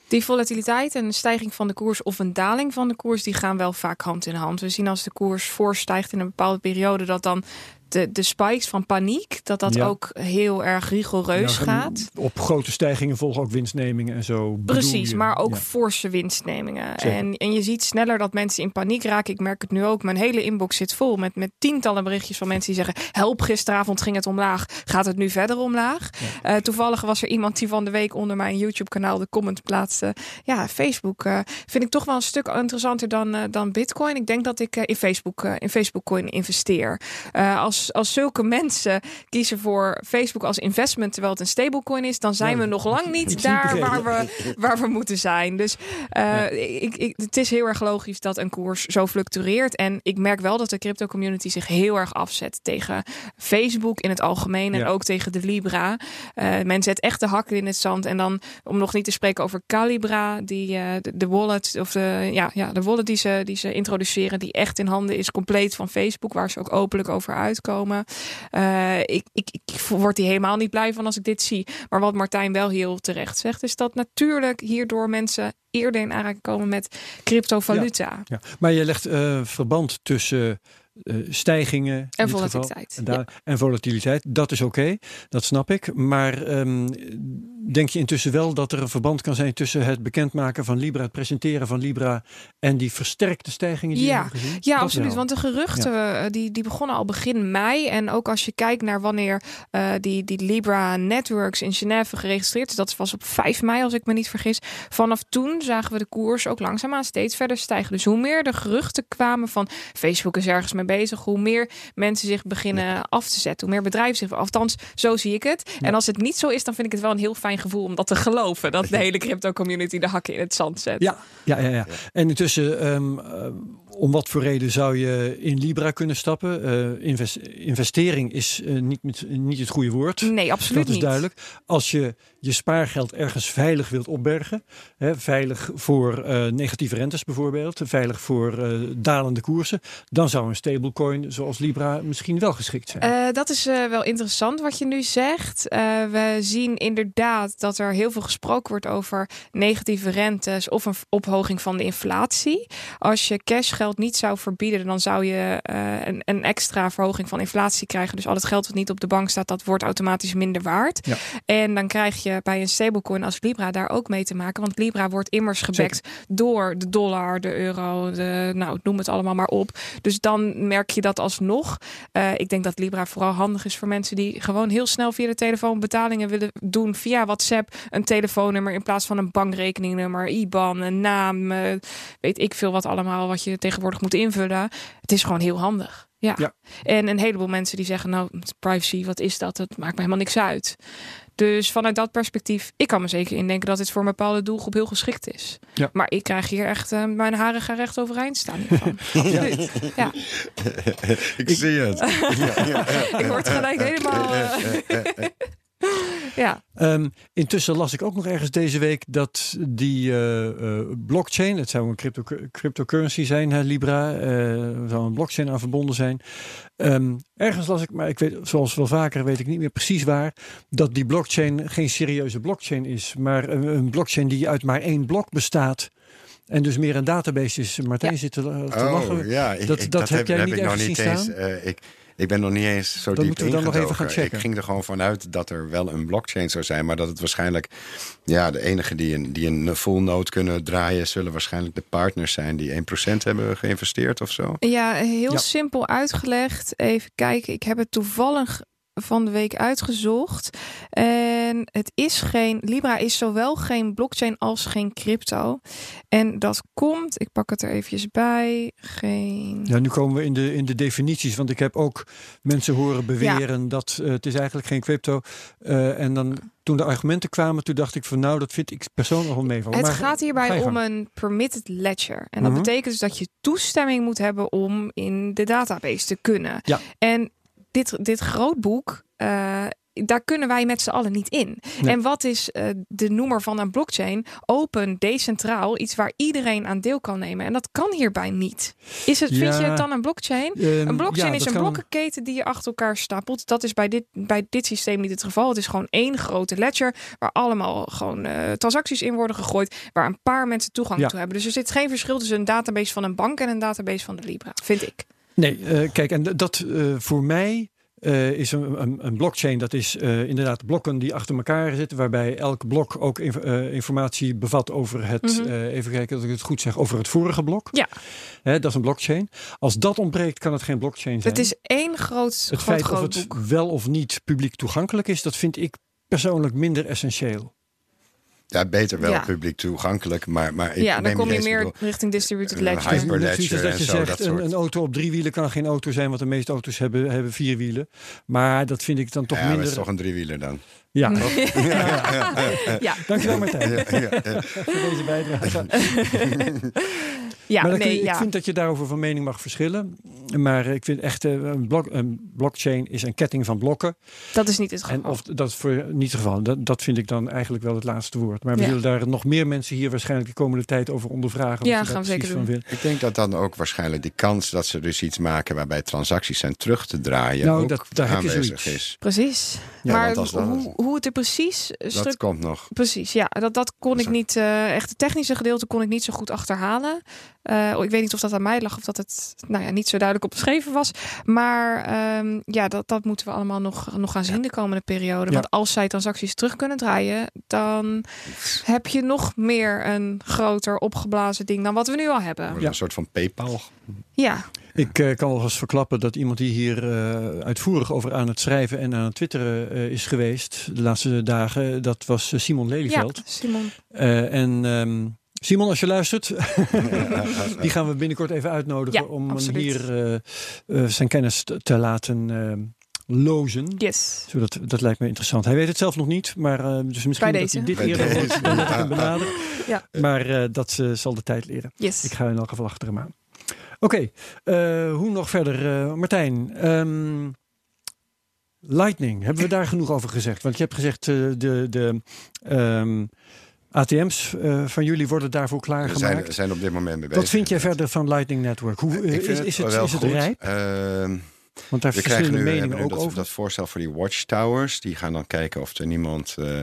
Die volatiliteit en een stijging van de koers of een daling van de koers, die gaan wel vaak hand in hand. We zien als de koers voorstijgt in een bepaalde periode, dat dan de, de spikes van paniek, dat dat Ja. ook heel erg rigoureus gaat. Op grote stijgingen volgen ook winstnemingen en zo. Precies, maar ook Ja. forse winstnemingen. Zeker. En, en je ziet sneller dat mensen in paniek raken. Ik merk het nu ook. Mijn hele inbox zit vol met, met tientallen berichtjes van mensen die zeggen: Help, gisteravond ging het omlaag. Gaat het nu verder omlaag? Eh, toevallig was er iemand die van de week onder mijn YouTube-kanaal de comment plaatste. Ja, Facebook eh, vind ik toch wel een stuk interessanter dan, eh, dan Bitcoin. Ik denk dat ik in Facebook in Facebook Coin investeer. Eh, als, als zulke mensen kiezen voor Facebook als investment terwijl het een stablecoin is, dan zijn Ja, we nog lang niet daar waar we, waar we moeten zijn. Dus eh, ik, ik, het is heel erg logisch dat een koers zo fluctueert. En ik merk wel dat de crypto community zich heel erg afzet tegen Facebook in het algemeen en Ja. ook tegen de Libra. Eh, men zet echt de hakken in het zand. En dan om nog niet te spreken over Calibra, die eh, de, de wallet of de, ja, ja, de wallet die ze, die ze introduceren, die echt in handen is compleet van Facebook, waar ze ook openlijk over uitkomen. Eh, ik, ik, ik word hier helemaal niet blij van als ik dit zie. Maar wat Martijn wel heel terecht zegt, is dat natuurlijk hierdoor mensen eerder in aanraking komen met cryptovaluta. Ja. Maar je legt eh, verband tussen eh, stijgingen in En volatiliteit, En, daar- en volatiliteit. Dat is oké, dat snap ik. Maar ehm, denk je intussen wel dat er een verband kan zijn tussen het bekendmaken van Libra, het presenteren van Libra en die versterkte stijgingen die Ja. we gezien? Ja, Dat absoluut. wel. Want de geruchten eh, die, die begonnen al begin mei. En ook als je kijkt naar wanneer eh, die, die Libra Networks in Genève geregistreerd is. Dat was op 5 mei, als ik me niet vergis. Vanaf toen zagen we de koers ook langzaamaan steeds verder stijgen. Dus hoe meer de geruchten kwamen van Facebook is ergens mee bezig. Hoe meer mensen zich beginnen af te zetten. Hoe meer bedrijven zich... Althans, zo zie ik het. En als het niet zo is, dan vind ik het wel een heel fijn gevoel om dat te geloven. Dat de hele crypto community de hakken in het zand zet. Ja, ja, ja, ja. En intussen, ehm, eh, om wat voor reden zou je in Libra kunnen stappen? Eh, invest- investering is eh, niet, met- niet het goede woord. Nee, absoluut dat is niet. duidelijk. Als je je spaargeld ergens veilig wilt opbergen, hè, veilig voor eh, negatieve rentes bijvoorbeeld, veilig voor dalende koersen, dan zou een stablecoin zoals Libra misschien wel geschikt zijn. Dat is wel interessant wat je nu zegt. We zien inderdaad dat er heel veel gesproken wordt over negatieve rentes of een ophoging van de inflatie. Als je cashgeld niet zou verbieden, dan zou je een, een, extra verhoging van inflatie krijgen. Dus al het geld wat niet op de bank staat, dat wordt automatisch minder waard. Ja. En dan krijg je bij een stablecoin als Libra daar ook mee te maken. Want Libra wordt immers gebackt door de dollar, de euro, de, nou, noem het allemaal maar op. Dus dan merk je dat alsnog. Uh, ik denk dat Libra vooral handig is voor mensen die gewoon heel snel via de telefoon betalingen willen doen via WhatsApp. Een telefoonnummer in plaats van een bankrekeningnummer, IBAN, een naam, uh, weet ik veel wat allemaal wat je tegenwoordig moet invullen. Het is gewoon heel handig. Ja. ja. En een heleboel mensen die zeggen, nou, privacy, wat is dat? Het maakt me helemaal niks uit. Dus vanuit dat perspectief, ik kan me zeker indenken dat dit voor een bepaalde doelgroep heel geschikt is. Ja. Maar ik krijg hier echt, uh, mijn haren gaan recht overeind staan hiervan. ja. ja. ik zie het. ik word gelijk helemaal... Uh, ja. Um, intussen las ik ook nog ergens deze week dat die uh, uh, blockchain, het zou een crypto cryptocurrency zijn, hè, Libra, uh, zou een blockchain aan verbonden zijn. Um, ergens las ik, maar ik weet, zoals wel vaker, weet ik niet meer precies waar, dat die blockchain geen serieuze blockchain is, maar een, een blockchain die uit maar één blok bestaat. En dus meer een database is. Martijn ja. zit te, te oh, lachen. Ja, ik, dat, ik, dat, dat, heb, heb jij heb niet ik nog ergens niet zien eens. staan? Uh, ik, ik ben nog niet eens zo dan diep moeten we dan nog even gaan checken. Ik ging er gewoon vanuit dat er wel een blockchain zou zijn, maar dat het waarschijnlijk ja, de enige die een, die een full node kunnen draaien, zullen waarschijnlijk de partners zijn die 1% hebben geïnvesteerd of zo. Ja, heel ja. simpel uitgelegd. Even kijken, ik heb het toevallig van de week uitgezocht. En het is geen. Libra is zowel geen blockchain als geen crypto. En dat komt, ik pak het er eventjes bij. Geen. Ja, nu komen we in de, in de definities. Want ik heb ook mensen horen beweren ja. dat uh, het is eigenlijk geen crypto. Uh, en dan toen de argumenten kwamen, toen dacht ik van nou, dat vind ik persoonlijk wel meevallen. Het maar, gaat hierbij om een permitted ledger. En dat uh -huh. betekent dus dat je toestemming moet hebben om in de database te kunnen. Ja. En dit, dit grootboek, uh, daar kunnen wij met z'n allen niet in. Nee. En wat is uh, de noemer van een blockchain? Open, decentraal, iets waar iedereen aan deel kan nemen. En dat kan hierbij niet. Is het, ja. Vind je het dan een blockchain? Um, een blockchain ja, is een blokkenketen die je achter elkaar stapelt. Dat is bij dit, bij dit systeem niet het geval. Het is gewoon één grote ledger waar allemaal gewoon uh, transacties in worden gegooid, waar een paar mensen toegang ja. toe hebben. Dus er zit geen verschil tussen een database van een bank en een database van de Libra, vind ik. Nee, uh, kijk, en dat uh, voor mij uh, is een, een, een, blockchain. Dat is inderdaad blokken die achter elkaar zitten, waarbij elk blok ook inf informatie bevat over het, mm -hmm. even kijken dat ik het goed zeg, over het vorige blok. Ja. Dat is een blockchain. Als dat ontbreekt, kan het geen blockchain zijn. Het is één groot Het groot, feit groot of het boek. wel of niet publiek toegankelijk is, dat vind ik persoonlijk minder essentieel. Ja, beter wel ja. publiek toegankelijk, maar, maar ik ja, dan kom je eens, meer bedoel, richting distributed ledger. Hyperledger dat je zo, zegt, dat een, soort. een, auto op drie wielen kan geen auto zijn, want de meeste auto's hebben, hebben vier wielen. Maar dat vind ik dan toch ja, minder... dat is toch een driewieler dan? Ja. ja. ja. ja. Dankjewel Martijn voor deze bijdrage. Ja, maar nee, ik, ja. ik vind dat je daarover van mening mag verschillen. Maar ik vind echt, uh, een, blok, een blockchain is een ketting van blokken. Dat is niet het geval. En of dat voor niet het geval. Dat, dat vind ik dan eigenlijk wel het laatste woord. Maar we ja. zullen daar nog meer mensen hier waarschijnlijk de komende tijd over ondervragen. Ja, gaan we zeker doen. Willen. Ik denk dat dan ook waarschijnlijk die kans dat ze dus iets maken waarbij transacties zijn terug te draaien. Nou, ook dat, daar heb je zoiets. Is. Precies. Ja, maar als dat, hoe, hoe het er precies... Dat komt nog. Precies, ja. Dat, dat kon ik niet... Uh, echt het technische gedeelte kon ik niet zo goed achterhalen. Uh, ik weet niet of dat aan mij lag of dat het nou ja, niet zo duidelijk opgeschreven was. Maar um, ja, dat, dat moeten we allemaal nog, nog gaan zien ja. de komende periode. Ja. Want als zij transacties terug kunnen draaien, dan heb je nog meer een groter opgeblazen ding dan wat we nu al hebben. Ja. Een soort van PayPal. Ja. Ik uh, kan wel eens verklappen dat iemand die hier uh, uitvoerig over aan het schrijven en aan het twitteren uh, is geweest de laatste dagen, dat was Simon Lelyveld. Ja, Simon. en um, Simon, als je luistert, die gaan we binnenkort even uitnodigen ja, om absoluut. hier uh, uh, zijn kennis te, te laten uh, lozen. Yes. Zodat, dat lijkt me interessant. Hij weet het zelf nog niet, maar uh, dus misschien dat hij dit eerder hoort dan dat ik hem benader. Ja. Maar uh, dat uh, zal de tijd leren. Yes. Ik ga in elk geval achter hem aan. Oké, okay, hoe nog verder? Martijn, um, Lightning, hebben we daar genoeg over gezegd? Want je hebt gezegd de... de um, ATM's uh, van jullie worden daarvoor klaargemaakt. We zijn, zijn op dit moment mee bezig. Wat vind jij verder van Lightning Network? Hoe, uh, is, is, het, is, het, is het rijp? Uh, Want daar we verschillende krijgen nu, meningen ook dat, over. dat voorstel voor die watchtowers. Die gaan dan kijken of er niemand uh,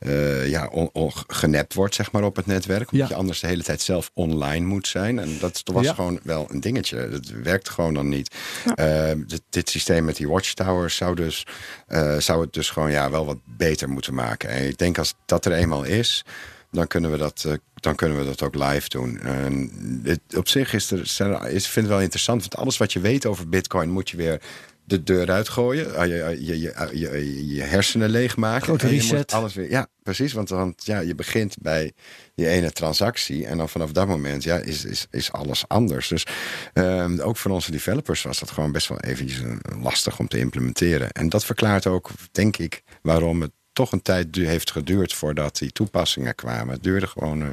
uh, ja, on, on, genept wordt zeg maar, op het netwerk. Omdat Ja. je anders de hele tijd zelf online moet zijn. En dat was Ja. gewoon wel een dingetje. Dat werkt gewoon dan niet. Uh, dit, dit systeem met die watchtowers zou, dus, zou het dus gewoon ja, wel wat beter moeten maken. En ik denk als dat er eenmaal is dan kunnen we dat, uh, dan kunnen we dat ook live doen. En op zich is er, is, vind ik wel interessant, want alles wat je weet over Bitcoin moet je weer de deur uitgooien, Ah, je, je, je, je, je hersenen leegmaken. Grote reset. moet alles weer, ja, precies, want, want ja, je begint bij die ene transactie en dan vanaf dat moment ja, is, is, is alles anders. Dus ehm, ook voor onze developers was dat gewoon best wel eventjes eh, lastig om te implementeren. En dat verklaart ook, denk ik, waarom het toch een tijd heeft geduurd voordat die toepassingen kwamen. Het duurde gewoon. eh,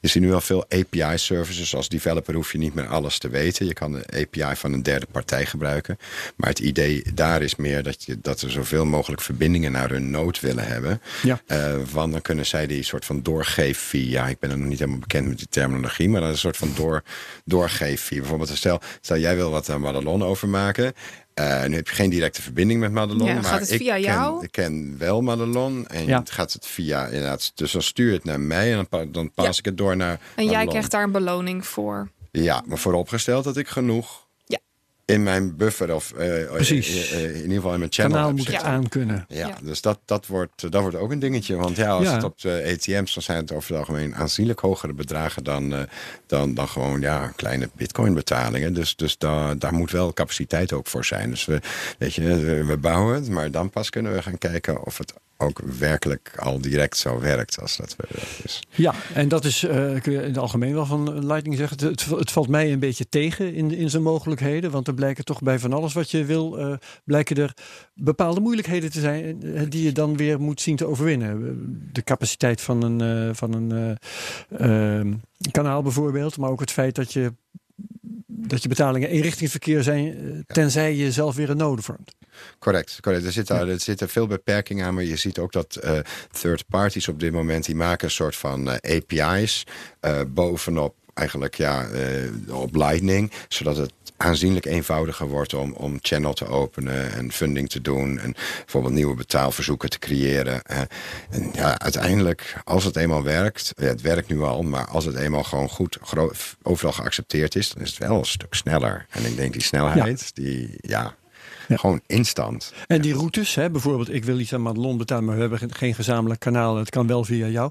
je ziet nu al veel API-services. Als developer hoef je niet meer alles te weten. Je kan de API van een derde partij gebruiken. Maar het idee daar is meer dat, je, dat we zoveel mogelijk verbindingen naar hun node willen hebben. Ja. Eh, want dan kunnen zij die soort van doorgeeffee. Ja, ik ben er nog niet helemaal bekend met die terminologie. Maar dat is een soort van door, doorgeeffee. Bijvoorbeeld, stel, stel jij wil wat aan Madelon overmaken. Eh, nu heb je geen directe verbinding met Madelon. Ja, maar gaat het ik via ken, jou? Ik ken wel Madelon. En Ja. het gaat het via inderdaad. Dus dan stuur je het naar mij en dan, pa- dan pas Ja. ik het door naar. En jij krijgt daar een beloning voor. Ja, maar vooropgesteld dat ik genoeg. In mijn buffer of eh, Precies. eh, eh, in ieder geval in mijn channel Kanaal moet het aan kunnen. Ja, Ja. dus dat, dat, wordt, dat wordt ook een dingetje. Want ja, als Ja. het op de ATM's, dan zijn het over het algemeen aanzienlijk hogere bedragen dan, dan, dan gewoon ja, kleine bitcoin betalingen. Dus, dus daar, daar moet wel capaciteit ook voor zijn. Dus we, weet je, we, we bouwen het, maar dan pas kunnen we gaan kijken of het ook werkelijk al direct zo werkt als dat dus. Ja, en dat is, eh, kun je in het algemeen wel van Lightning zeggen. Het, het, het valt mij een beetje tegen in, in zijn mogelijkheden. Want er blijken toch bij van alles wat je wil, eh, blijken er bepaalde moeilijkheden te zijn eh, die je dan weer moet zien te overwinnen. De capaciteit van een, van een eh, ehm, kanaal bijvoorbeeld, maar ook het feit dat je dat je betalingen eenrichtingsverkeer zijn, tenzij je zelf weer een node vormt. Correct, correct. Er zitten, er zitten veel beperkingen aan, maar je ziet ook dat eh, third parties op dit moment die maken een soort van eh, API's eh, bovenop eigenlijk ja, op Lightning, zodat het aanzienlijk eenvoudiger wordt om, om channel te openen en funding te doen en bijvoorbeeld nieuwe betaalverzoeken te creëren. En ja, uiteindelijk, als het eenmaal werkt, ja, het werkt nu al, maar als het eenmaal gewoon goed overal geaccepteerd is, dan is het wel een stuk sneller. En ik denk die snelheid, die ja, Ja. gewoon instant. En die routes, hè, bijvoorbeeld ik wil iets aan Madelon betalen, maar we hebben geen- gezamenlijk kanaal. Het kan wel via jou.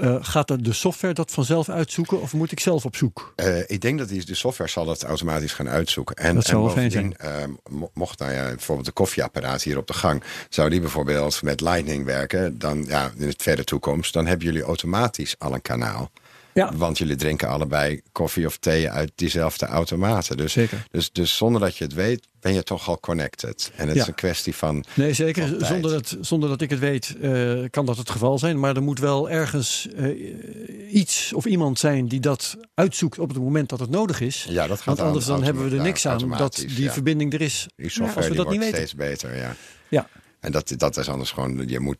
Eh, gaat er de software dat vanzelf uitzoeken of moet ik zelf op zoek? Eh, ik denk dat die, de software zal dat automatisch gaan uitzoeken. En, Dat zou wel fijn bovendien, eh, mo- mocht nou ja, bijvoorbeeld de koffieapparaat hier op de gang, zou die bijvoorbeeld met Lightning werken, dan ja, in de verre toekomst, dan hebben jullie automatisch al een kanaal. Ja. Want jullie drinken allebei koffie of thee uit diezelfde automaten. Dus, Zeker. dus, dus zonder dat je het weet, ben je toch al connected. En het Ja. is een kwestie van. Nee, zeker. Zonder dat, zonder dat ik het weet, eh, kan dat het geval zijn. Maar er moet wel ergens eh, iets of iemand zijn die dat uitzoekt op het moment dat het nodig is. Ja, dat gaat Want anders dan hebben we er niks aan dat die ja. verbinding er is. Die software als we die dat wordt niet weten. steeds beter. Ja. Ja. En dat, dat is anders gewoon, je moet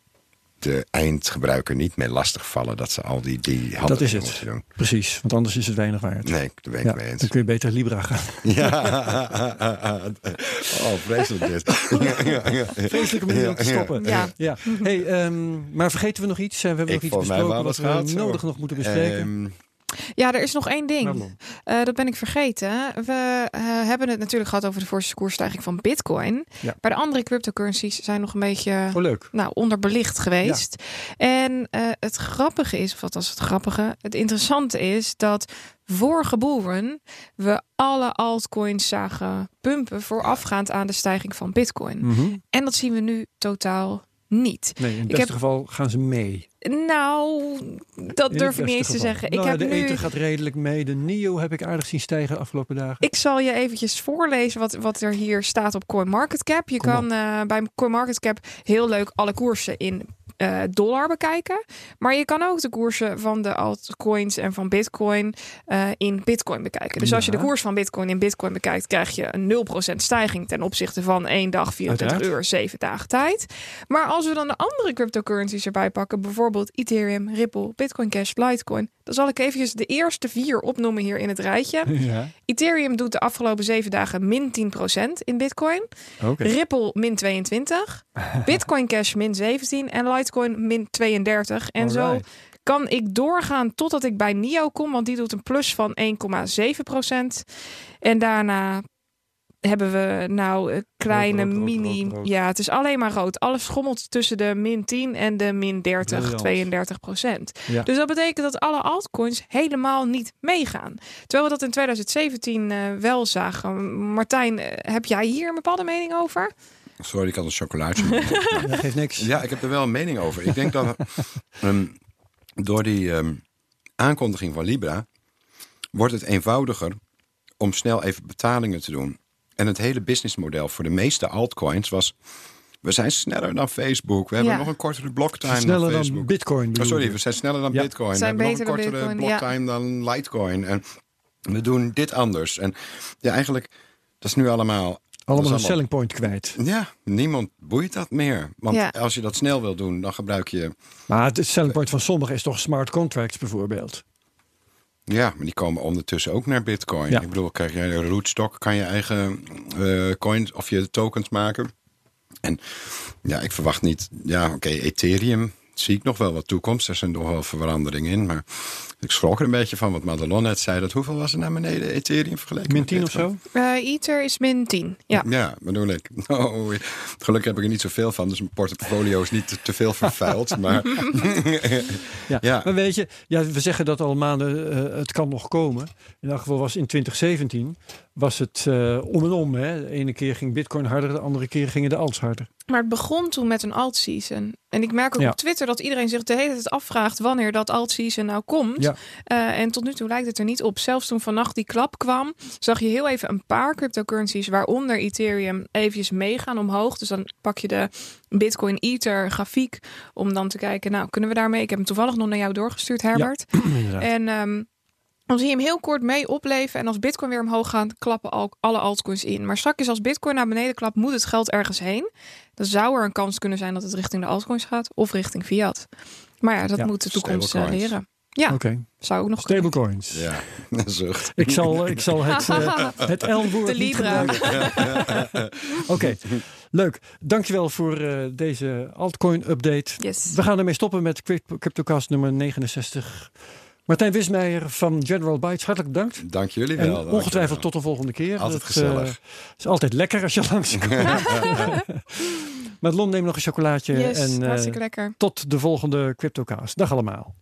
de eindgebruiker niet meer lastigvallen dat ze al die, die Dat is het. doen. Precies, want anders is het weinig waard. Nee, daar ben ik Ja, mee eens. dan kun je beter Libra gaan. Ja. Oh, vreselijk dit. Vreselijke manier om te stoppen. Ja. Ja. Hey, ehm, maar vergeten we nog iets? Eh, We hebben Ik nog iets besproken wat we nodig nog moeten bespreken. Ehm, Ja, er is nog één ding. Eh, dat ben ik vergeten. We eh, hebben het natuurlijk gehad over de voorste koersstijging van Bitcoin. Ja. Maar de andere cryptocurrencies zijn nog een beetje Oh, leuk. nou, onderbelicht geweest. En eh, het grappige is, of wat was het grappige? Het interessante is dat vorige boeren we alle altcoins zagen pumpen voorafgaand aan de stijging van Bitcoin. Mhm. En dat zien we nu totaal niet. Nee, in het beste heb- geval gaan ze mee. Nou, dat In durf ik niet eens te zeggen. Nou, ik heb de nu... eten gaat redelijk mee. De NIO heb ik aardig zien stijgen de afgelopen dagen. Ik zal je eventjes voorlezen wat, wat er hier staat op CoinMarketCap. Je Kom kan eh, bij CoinMarketCap heel leuk alle koersen in eh, dollar bekijken. Maar je kan ook de koersen van de altcoins en van Bitcoin eh, in Bitcoin bekijken. Dus als je de koers van Bitcoin in Bitcoin bekijkt, krijg je een 0% stijging ten opzichte van één dag, 24 Uiteraard. uur, 7 dagen tijd. Maar als we dan de andere cryptocurrencies erbij pakken, bijvoorbeeld Ethereum, Ripple, Bitcoin Cash, Litecoin, dan zal ik eventjes de eerste vier opnoemen hier in het rijtje. Ja, Ethereum doet de afgelopen zeven dagen min 10% in Bitcoin. Ripple min 22. Bitcoin Cash min 17. En Litecoin min 32. En zo kan ik doorgaan totdat ik bij NIO kom. Want die doet een plus van 1,7%. En daarna hebben we nou een kleine rood, rood, mini... rood. Ja, het is alleen maar rood. Alles schommelt tussen de min 10 en de min 30, Briljant. 32 procent. Ja. Dus dat betekent dat alle altcoins helemaal niet meegaan. Terwijl we dat in 2017 eh, wel zagen. Martijn, eh, heb jij hier een bepaalde mening over? Sorry, ik had een chocolaatje. Dat geeft niks. Ja, ik heb er wel een mening over. Ik denk dat ehm, door die ehm, aankondiging van Libra wordt het eenvoudiger om snel even betalingen te doen. En het hele businessmodel voor de meeste altcoins was: we zijn sneller dan Facebook. We hebben Ja. nog een kortere blocktime Sneller dan dan. Bitcoin. Oh, sorry, we zijn sneller dan Ja. Bitcoin. Zijn we hebben nog een kortere Bitcoin, blocktime dan Litecoin. En we doen dit anders. En ja, eigenlijk, dat is nu allemaal Allemaal een selling point kwijt. ja, niemand boeit dat meer. Want Ja. als je dat snel wil doen, dan gebruik je... Maar het selling point van sommigen is toch smart contracts bijvoorbeeld. Ja, maar die komen ondertussen ook naar bitcoin. Ja. Ik bedoel, krijg je een rootstock, kan je eigen eh, coins of je tokens maken. En ja, ik verwacht niet... Ja, oké, Ethereum zie ik nog wel wat toekomst. Er zijn nog wel veranderingen in. Maar ik schrok er een beetje van wat Madelon net zei. Dat hoeveel was er naar beneden Ethereum vergeleken Min met 10 of zo? Eh Ether is min 10. Ja. Ja, bedoel ik. Oh, gelukkig heb ik er niet zoveel van, dus mijn portfolio is niet te, te veel vervuild. maar Ja. Ja. Maar weet je, ja, we zeggen dat al maanden, eh, het kan nog komen. In elk geval was in 2017 was het eh, om en om. Hè. De ene keer ging Bitcoin harder, de andere keer gingen de alts harder. Maar het begon toen met een alt-season. En ik merk ook Ja. op Twitter dat iedereen zich de hele tijd afvraagt wanneer dat alt-season nou komt. Ja. Eh, en tot nu toe lijkt het er niet op. Zelfs toen vannacht die klap kwam, zag je heel even een paar cryptocurrencies, waaronder Ethereum, eventjes meegaan omhoog. Dus dan pak je de Bitcoin Ether grafiek om dan te kijken, nou kunnen we daarmee? Ik heb hem toevallig nog naar jou doorgestuurd, Herbert. En ehm, dan zie je hem heel kort mee opleven. En als Bitcoin weer omhoog gaat, klappen al, alle altcoins in. Maar straks als Bitcoin naar beneden klapt, moet het geld ergens heen. Dan zou er een kans kunnen zijn dat het richting de altcoins gaat of richting fiat. Maar ja, dat Ja, moet de toekomst eh, stablecoins. leren. Ja, Oké, zou ook nog stablecoins. ja, zucht. Ik zal, ik zal het, eh het L-woord De niet Libra. gebruiken. Oké, leuk. Dankjewel voor eh, deze altcoin-update. Yes. We gaan ermee stoppen met Crypt- CryptoCast nummer 69. Martijn Wismeijer van General Bytes, hartelijk bedankt. Dank jullie En wel. dank ongetwijfeld tot de volgende keer. Altijd Dat, gezellig. eh, is altijd lekker als je langskomt. Madelon, neem nog een chocolaatje. Yes, en eh, hartstikke lekker. tot de volgende CryptoCast. Dag allemaal.